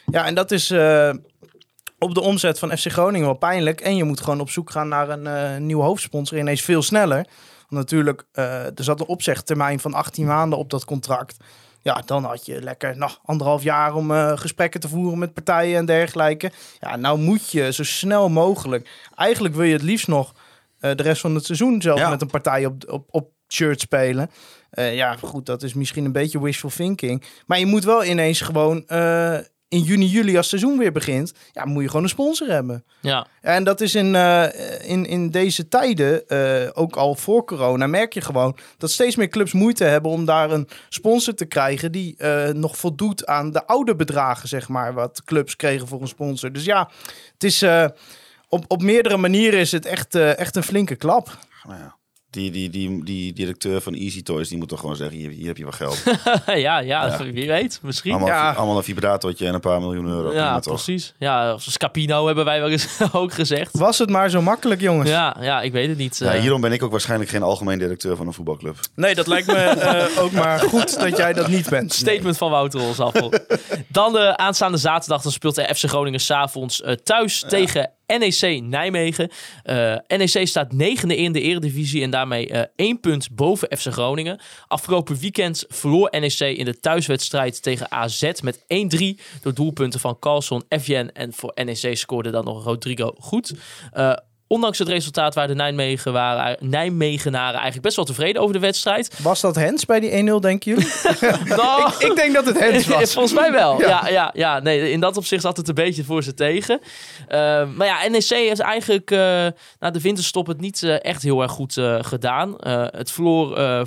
Speaker 2: ja, en dat is eh, op de omzet van FC Groningen wel pijnlijk. En je moet gewoon op zoek gaan naar een eh, nieuwe hoofdsponsor ineens veel sneller. Want natuurlijk, eh, er zat een opzegtermijn van 18 maanden op dat contract. Ja, dan had je lekker nou, anderhalf jaar om eh, gesprekken te voeren met partijen en dergelijke. Ja, nou moet je zo snel mogelijk. Eigenlijk wil je het liefst nog de rest van het seizoen zelf
Speaker 3: Ja.
Speaker 2: met een partij op, op, op shirt spelen. Ja, goed, dat is misschien een beetje wishful thinking. Maar je moet wel ineens gewoon in juni, juli, als het seizoen weer begint, ja, moet je gewoon een sponsor hebben.
Speaker 1: Ja,
Speaker 2: En dat is in, eh, in, in deze tijden, eh, ook al voor corona, merk je gewoon dat steeds meer clubs moeite hebben om daar een sponsor te krijgen die eh, nog voldoet aan de oude bedragen, zeg maar, wat clubs kregen voor een sponsor. Dus ja, het is eh, op, op meerdere manieren is het echt, eh, echt een flinke klap.
Speaker 3: Nou ja. Die, die, die, die directeur van Easy Toys, die moet toch gewoon zeggen, hier, hier heb je wat geld.
Speaker 1: ja, ja, wie weet, misschien.
Speaker 3: Allemaal,
Speaker 2: Ja.
Speaker 3: allemaal een vibratortje en een paar miljoen euro.
Speaker 1: ja,
Speaker 3: toch?
Speaker 1: precies. Ja, Scapino hebben wij wel eens ook gezegd.
Speaker 2: Was het maar zo makkelijk, jongens?
Speaker 1: Ja, ja, ik weet het niet.
Speaker 3: Ja,
Speaker 1: eh.
Speaker 3: hierom ben ik ook waarschijnlijk geen algemeen directeur van een voetbalclub.
Speaker 2: Nee, dat lijkt me eh, ook maar goed dat jij dat niet bent.
Speaker 1: Statement van Wouter Rolsappel. Dan de aanstaande zaterdag dan speelt de FC Groningen s'avonds eh thuis tegen NEC Nijmegen. Eh, NEC staat negende in de eredivisie en daarmee eh, één punt boven FC Groningen. Afgelopen weekend verloor NEC in de thuiswedstrijd tegen AZ met 1-3 door doelpunten van Carlson, Evjen en voor NEC scoorde dan nog Rodrigo goed. Eh, Ondanks het resultaat waren de Nijmegen waren, Nijmegenaren eigenlijk best wel tevreden over de wedstrijd.
Speaker 2: Was dat Hens bij die 1-0, denken jullie?
Speaker 1: Nou,
Speaker 2: ik denk dat het Hens was.
Speaker 1: Volgens mij wel.
Speaker 2: Ja.
Speaker 1: Ja. Ja, ja, Nee, in dat opzicht zat het een beetje voor ze tegen. Eh, maar ja, NEC heeft eigenlijk uh, na de winterstop het niet uh, echt heel erg goed uh, gedaan. het verloor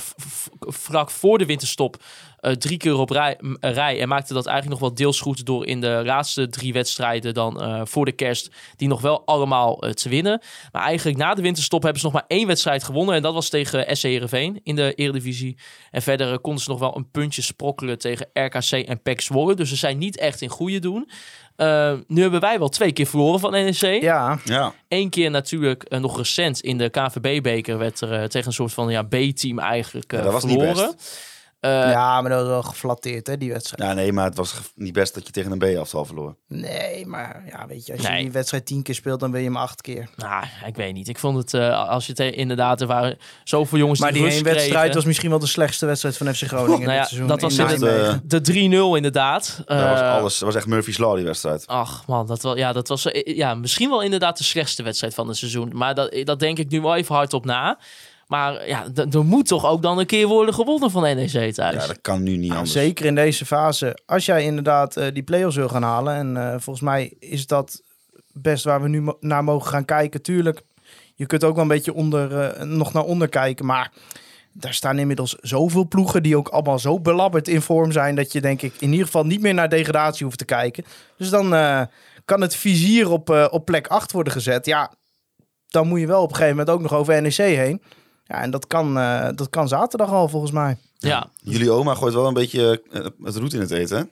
Speaker 1: vlak voor de winterstop uh, drie keer op rij, rij, En maakte dat eigenlijk nog wel deels goed door in de laatste drie wedstrijden dan uh, voor de kerst. Die nog wel allemaal uh, te winnen. Maar eigenlijk na de winterstop hebben ze nog maar één wedstrijd gewonnen. En dat was tegen SC Heerenveen in de Eredivisie. En verder uh, konden ze nog wel een puntje sprokkelen tegen RKC en PEC Zwolle. Dus ze zijn niet echt in goede doen. Uh, nu hebben wij wel twee keer verloren van NEC.
Speaker 2: Ja.
Speaker 3: ja.
Speaker 1: Eén keer natuurlijk uh, nog recent in de KVB-beker werd er uh, tegen een soort van ja, B-team eigenlijk
Speaker 3: ja, dat was
Speaker 1: verloren.
Speaker 3: Niet best.
Speaker 2: Uh, ja, maar dat was wel geflatteerd, hè, die wedstrijd.
Speaker 3: Ja, nee, maar het was niet best dat je tegen een B-aftal verloor.
Speaker 2: Nee, maar ja, weet je, als
Speaker 1: nee.
Speaker 2: je die wedstrijd tien keer speelt, dan ben je hem acht keer.
Speaker 1: Nou, ik weet niet. Ik vond het, uh, als je het inderdaad, er waren zoveel jongens
Speaker 2: maar
Speaker 1: die
Speaker 2: die één wedstrijd
Speaker 1: kregen.
Speaker 2: was misschien wel de slechtste wedstrijd van FC Groningen
Speaker 1: nou ja,
Speaker 2: dit seizoen.
Speaker 1: Dat was
Speaker 2: in
Speaker 1: de, de 3-0 inderdaad.
Speaker 3: Dat was alles. Dat was echt Murphy's Law, die wedstrijd.
Speaker 1: Ach man, dat, wel, ja, dat was ja, misschien wel inderdaad de slechtste wedstrijd van het seizoen. Maar dat, dat denk ik nu wel even hardop na. Maar ja, er moet toch ook dan een keer worden gewonnen van NEC thuis.
Speaker 3: Ja, dat kan nu niet
Speaker 2: ja,
Speaker 3: anders.
Speaker 2: Zeker in deze fase. Als jij inderdaad uh, die play-offs wil gaan halen. En uh, volgens mij is dat best waar we nu mo naar mogen gaan kijken. Tuurlijk, je kunt ook wel een beetje onder, uh, nog naar onder kijken. Maar daar staan inmiddels zoveel ploegen die ook allemaal zo belabberd in vorm zijn. Dat je denk ik in ieder geval niet meer naar degradatie hoeft te kijken. Dus dan uh, kan het vizier op, uh, op plek 8 worden gezet. Ja, dan moet je wel op een gegeven moment ook nog over NEC heen. Ja, en dat kan, uh, dat kan zaterdag al volgens mij.
Speaker 1: Ja.
Speaker 3: Jullie oma gooit wel een beetje uh, het roet in het eten, hè?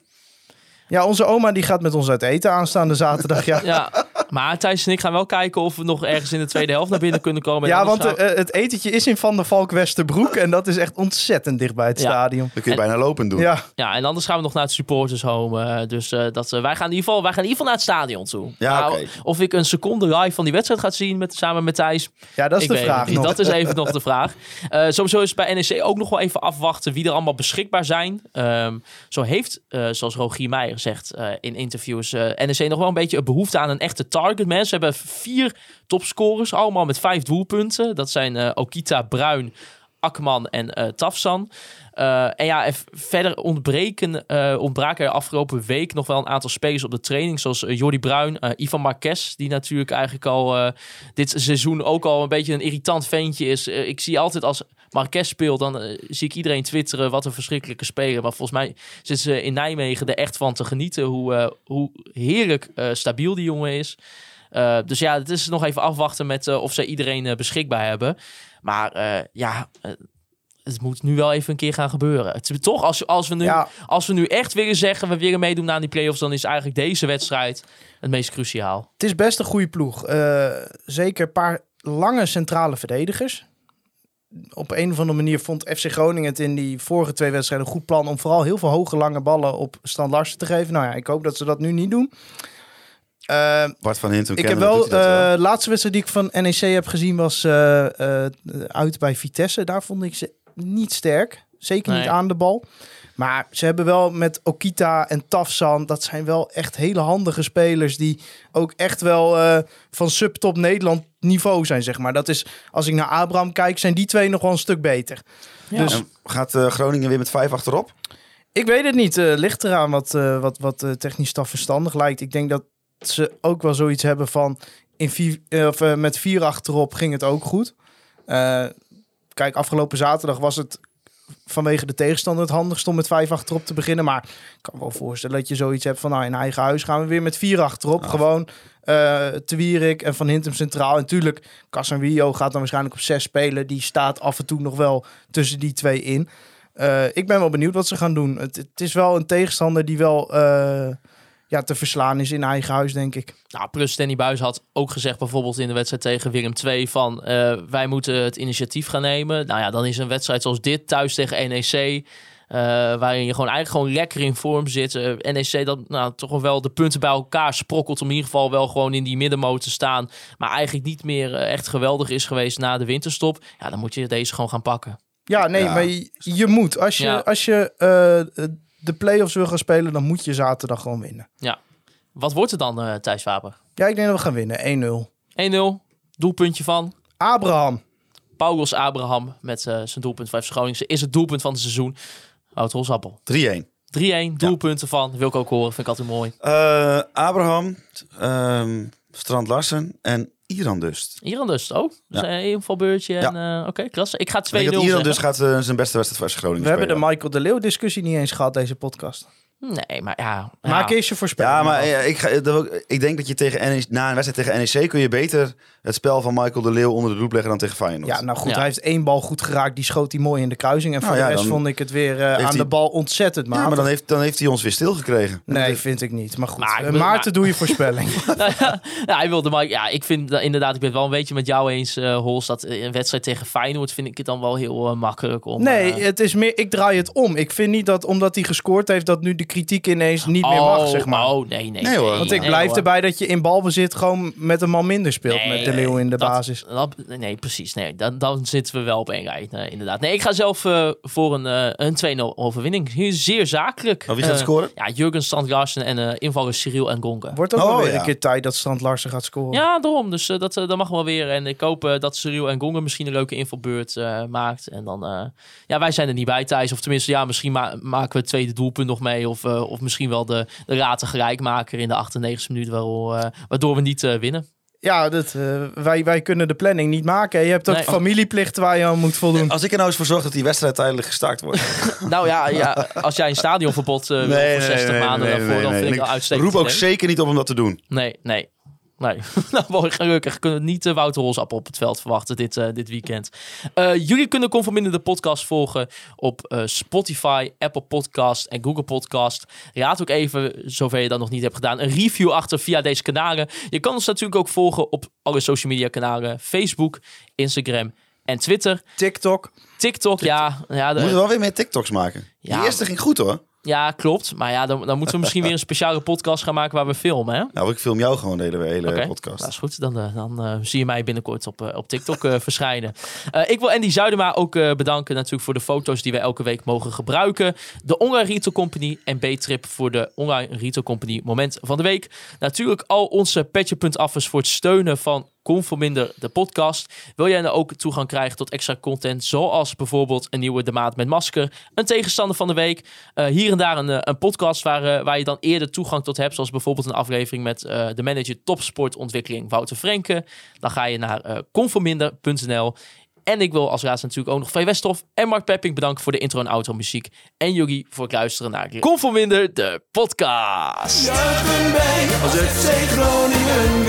Speaker 2: Ja, onze oma die gaat met ons uit eten aanstaande zaterdag. Ja,
Speaker 1: ja maar Thijs en ik gaan wel kijken of we nog ergens in de tweede helft naar binnen kunnen komen.
Speaker 2: Ja, want uh, het etentje is in Van der Valk Westerbroek. En dat is echt ontzettend dicht bij het
Speaker 1: ja.
Speaker 2: stadion.
Speaker 3: Dan kun je
Speaker 1: en,
Speaker 3: bijna lopen doen.
Speaker 2: Ja.
Speaker 1: ja, en anders gaan we nog naar het supporters home. Uh, dus uh, dat, wij, gaan in ieder geval, wij gaan in ieder geval naar het stadion toe.
Speaker 3: Ja,
Speaker 1: nou,
Speaker 3: okay.
Speaker 1: Of ik een seconde live van die wedstrijd ga zien met, samen met Thijs.
Speaker 2: Ja, dat is
Speaker 1: ik
Speaker 2: de vraag nog.
Speaker 1: Dat is even nog de vraag. Uh, sowieso is bij NEC ook nog wel even afwachten wie er allemaal beschikbaar zijn. Um, zo heeft, zoals Rogier Meijer zegt in interviews, NEC nog wel een beetje een behoefte aan een echte targetman. Ze hebben vier topscorers, allemaal met vijf doelpunten. Dat zijn uh, Okita, Bruin, Akman en uh, Tafsan. Uh, en ja, verder ontbreken, ontbraken er afgelopen week nog wel een aantal spelers op de training. Zoals Jordi Bruin, Ivan Marquez, die natuurlijk eigenlijk al dit seizoen ook al een beetje een irritant ventje is. ik zie altijd als Marquez speelt, dan zie ik iedereen twitteren wat een verschrikkelijke speler. Maar volgens mij zitten ze in Nijmegen er echt van te genieten hoe, hoe heerlijk stabiel die jongen is. Dus ja, het is nog even afwachten met of ze iedereen beschikbaar hebben. Maar ja, het moet nu wel even een keer gaan gebeuren. Het, is toch, als, als, we nu,
Speaker 2: Ja.
Speaker 1: als we nu echt willen zeggen, we willen meedoen aan die play-offs, dan is eigenlijk deze wedstrijd het meest cruciaal.
Speaker 2: Het is best een goede ploeg. Eh, zeker een paar lange centrale verdedigers. Op een of andere manier vond FC Groningen het in die vorige twee wedstrijden een goed plan om vooral heel veel hoge lange ballen op Stan Larsen te geven. Nou ja, ik hoop dat ze dat nu niet doen. Eh,
Speaker 3: Bart van Hintum
Speaker 2: ik heb
Speaker 3: kennen,
Speaker 2: wel, eh, de laatste wedstrijd die ik van NEC heb gezien was eh, eh, uit bij Vitesse. Daar vond ik ze niet sterk. Zeker niet aan de bal. Maar ze hebben wel met Okita en Tafsan, dat zijn wel echt hele handige spelers die ook echt wel eh, van subtop Nederland niveau zijn, zeg maar. Dat is, als ik naar Abraham kijk, zijn die twee nog wel een stuk beter. Dus
Speaker 3: En gaat eh, Groningen weer met vijf achterop?
Speaker 2: ik weet het niet. eh ligt eraan wat, eh, wat, wat technisch staf verstandig lijkt. Ik denk dat ze ook wel zoiets hebben van... In vier, of, met vier achterop ging het ook goed. Eh, kijk, afgelopen zaterdag was het vanwege de tegenstander het handigst om met vijf achterop te beginnen. Maar ik kan me wel voorstellen dat je zoiets hebt van... Nou, in eigen huis gaan we weer met vier achterop. Gewoon eh Te Wierik en Van Hintem centraal. En natuurlijk, Casemiro gaat dan waarschijnlijk op zes spelen. Die staat af en toe nog wel tussen die twee in. Eh, ik ben wel benieuwd wat ze gaan doen. Het, het is wel een tegenstander die wel eh, ja, te verslaan is in eigen huis, denk ik.
Speaker 1: Nou, plus Danny Buis had ook gezegd bijvoorbeeld in de wedstrijd tegen Willem II van eh, wij moeten het initiatief gaan nemen. Nou ja, dan is een wedstrijd zoals dit thuis tegen NEC, eh, waarin je gewoon eigenlijk gewoon lekker in vorm zit. Eh, NEC dat nou, toch wel de punten bij elkaar sprokkelt om in ieder geval wel gewoon in die middenmoot te staan. Maar eigenlijk niet meer echt geweldig is geweest na de winterstop. Ja, dan moet je deze gewoon gaan pakken.
Speaker 2: Ja, nee,
Speaker 3: Ja.
Speaker 2: maar je, je moet. Als je,
Speaker 1: Ja.
Speaker 2: als je eh, de play-offs wil gaan spelen, dan moet je zaterdag gewoon winnen.
Speaker 1: Wat wordt het dan, eh Thijs? 1-0,
Speaker 2: Ja, ik denk dat we gaan winnen. 1-0.
Speaker 1: doelpuntje van
Speaker 2: Abraham.
Speaker 1: Paulos Abraham met eh, zijn doelpunt van FC Groningen. Is het doelpunt van het seizoen. Wout Holsappel.
Speaker 3: 3-1.
Speaker 1: 3-1, doelpunten van. Wil ik ook horen, vind ik altijd mooi.
Speaker 3: Eh, Abraham, ehm, Strand Larsen en Iran dus.
Speaker 1: Iran dus, oh.
Speaker 3: Ja.
Speaker 1: Een invalbeurtje. En, eh, Oké, klasse. Ik ga 2-0
Speaker 3: Ik denk dat Iran
Speaker 1: zeggen.
Speaker 3: dus gaat eh, zijn beste wedstrijd voor FC Groningen
Speaker 2: We hebben de. Michael de Leeuw discussie niet eens gehad, deze podcast.
Speaker 1: Nee, maar ja. ja.
Speaker 2: Maak eerst je voorspelling.
Speaker 3: Ja, maar eh, ik, ga, ik denk dat je tegen NEC, na een wedstrijd tegen NEC kun je beter het spel van Michael de Leeuw onder de loep leggen dan tegen Feyenoord.
Speaker 2: Ja, nou goed,
Speaker 1: Ja.
Speaker 2: hij heeft één bal goed geraakt. Die schoot hij mooi in de kruising. En
Speaker 3: Nou
Speaker 2: voor
Speaker 3: ja,
Speaker 2: de rest vond ik het weer eh, aan
Speaker 3: hij-
Speaker 2: de bal ontzettend
Speaker 3: Ja,
Speaker 2: matig.
Speaker 3: maar dan heeft, dan heeft hij ons weer stilgekregen.
Speaker 2: Nee, vind ik niet. Maar goed,
Speaker 1: Maar
Speaker 2: Eh, Maarten,
Speaker 1: maar-
Speaker 2: doe je voorspelling.
Speaker 1: Nou ja, hij wilde maar. Ja, ik vind dat inderdaad, ik ben het wel een beetje met jou eens, eh Hols. Dat een wedstrijd tegen Feyenoord vind ik het dan wel heel makkelijk om.
Speaker 2: Nee, het is meer, ik draai het om. Ik vind niet dat omdat hij gescoord heeft, dat nu de kritiek ineens niet meer mag,
Speaker 1: oh,
Speaker 2: zeg maar.
Speaker 1: Oh, nee, nee.
Speaker 3: Nee, hoor.
Speaker 2: Want ik blijf erbij dat je in balbezit gewoon met een man minder speelt
Speaker 1: Nee,
Speaker 2: met de Leeuw in de
Speaker 1: dat-
Speaker 2: basis.
Speaker 1: dat- nee, precies. Nee, dan, dan zitten we wel op één rij. Nee, inderdaad. Nee, ik ga zelf eh, voor een, eh, een 2-0 overwinning. Hier zeer zakelijk.
Speaker 3: Oh, wie gaat
Speaker 1: Eh,
Speaker 3: scoren?
Speaker 1: Ja, Jurgen Strand Larsen en eh invallers Cyril en Gonga.
Speaker 2: Wordt ook
Speaker 3: Oh,
Speaker 2: wel weer
Speaker 3: ja.
Speaker 2: een keer tijd dat Strand Larsen gaat scoren.
Speaker 1: Ja, daarom. Dus dat, dat mag wel weer. En ik hoop dat Cyril en Gonga misschien een leuke invalbeurt eh, maakt. En dan, eh, ja, wij zijn er niet bij, Thijs. Of tenminste, ja, misschien ma- maken we het tweede doelpunt nog mee. Of, eh, of misschien wel de, de gelijkmaker in de 98e minuut, waardoor, eh, waardoor we niet eh, winnen.
Speaker 2: Ja, dat, eh, wij, wij kunnen de planning niet maken. Je hebt ook
Speaker 1: Nee.
Speaker 2: familieplichten waar je aan moet voldoen.
Speaker 3: Als ik er nou eens voor zorg dat die wedstrijd tijdelijk gestart wordt.
Speaker 1: Nou ja, ja als jij een stadionverbod eh wil voor 60 maanden daarvoor, dan vind ik wel uitstekend.
Speaker 3: Roep ook zeker niet op om dat te doen.
Speaker 1: Nee, nee. Nee, nou mooi, gelukkig kunnen we niet uh, Wouter Holsappel op het veld verwachten dit, uh, dit weekend. Uh, jullie kunnen Conforminder de podcast volgen op uh, Spotify, Apple Podcast en Google Podcast. Raad ook even, zover je dat nog niet hebt gedaan, een review achter via deze kanalen. Je kan ons natuurlijk ook volgen op alle social media kanalen. Facebook, Instagram en Twitter.
Speaker 2: TikTok.
Speaker 1: TikTok, ja. ja de,
Speaker 3: We moeten wel weer meer TikToks maken.
Speaker 1: Ja.
Speaker 3: Die eerste ging goed hoor.
Speaker 1: Ja, klopt. Maar ja, dan, dan moeten we misschien weer een speciale podcast gaan maken waar we filmen, hè?
Speaker 3: Nou, ik film jou gewoon de hele, hele podcast.
Speaker 1: Dat is goed. Dan, uh, dan uh, zie je mij binnenkort op, uh, op TikTok verschijnen. Eh, ik wil Andy Zuidema ook eh, bedanken natuurlijk voor de foto's die wij elke week mogen gebruiken. De Online Retail Company en B-Trip voor de Online Retail Company moment van de week. Natuurlijk al onze petje.affers voor het steunen van Conforminder, de podcast. Wil jij nou ook toegang krijgen tot extra content, zoals bijvoorbeeld een nieuwe De Maat met Masker, een tegenstander van de week, uh, hier en daar een, een podcast waar, uh, waar je dan eerder toegang tot hebt, zoals bijvoorbeeld een aflevering met de manager topsportontwikkeling Wouter Frenke. Dan ga je naar conforminder.nl. En ik wil als laatste natuurlijk ook nog Vee Westhoff en Mark Pepping bedanken voor de intro en outro muziek. En jullie voor het luisteren naar Conforminder, de podcast.
Speaker 5: Groningen.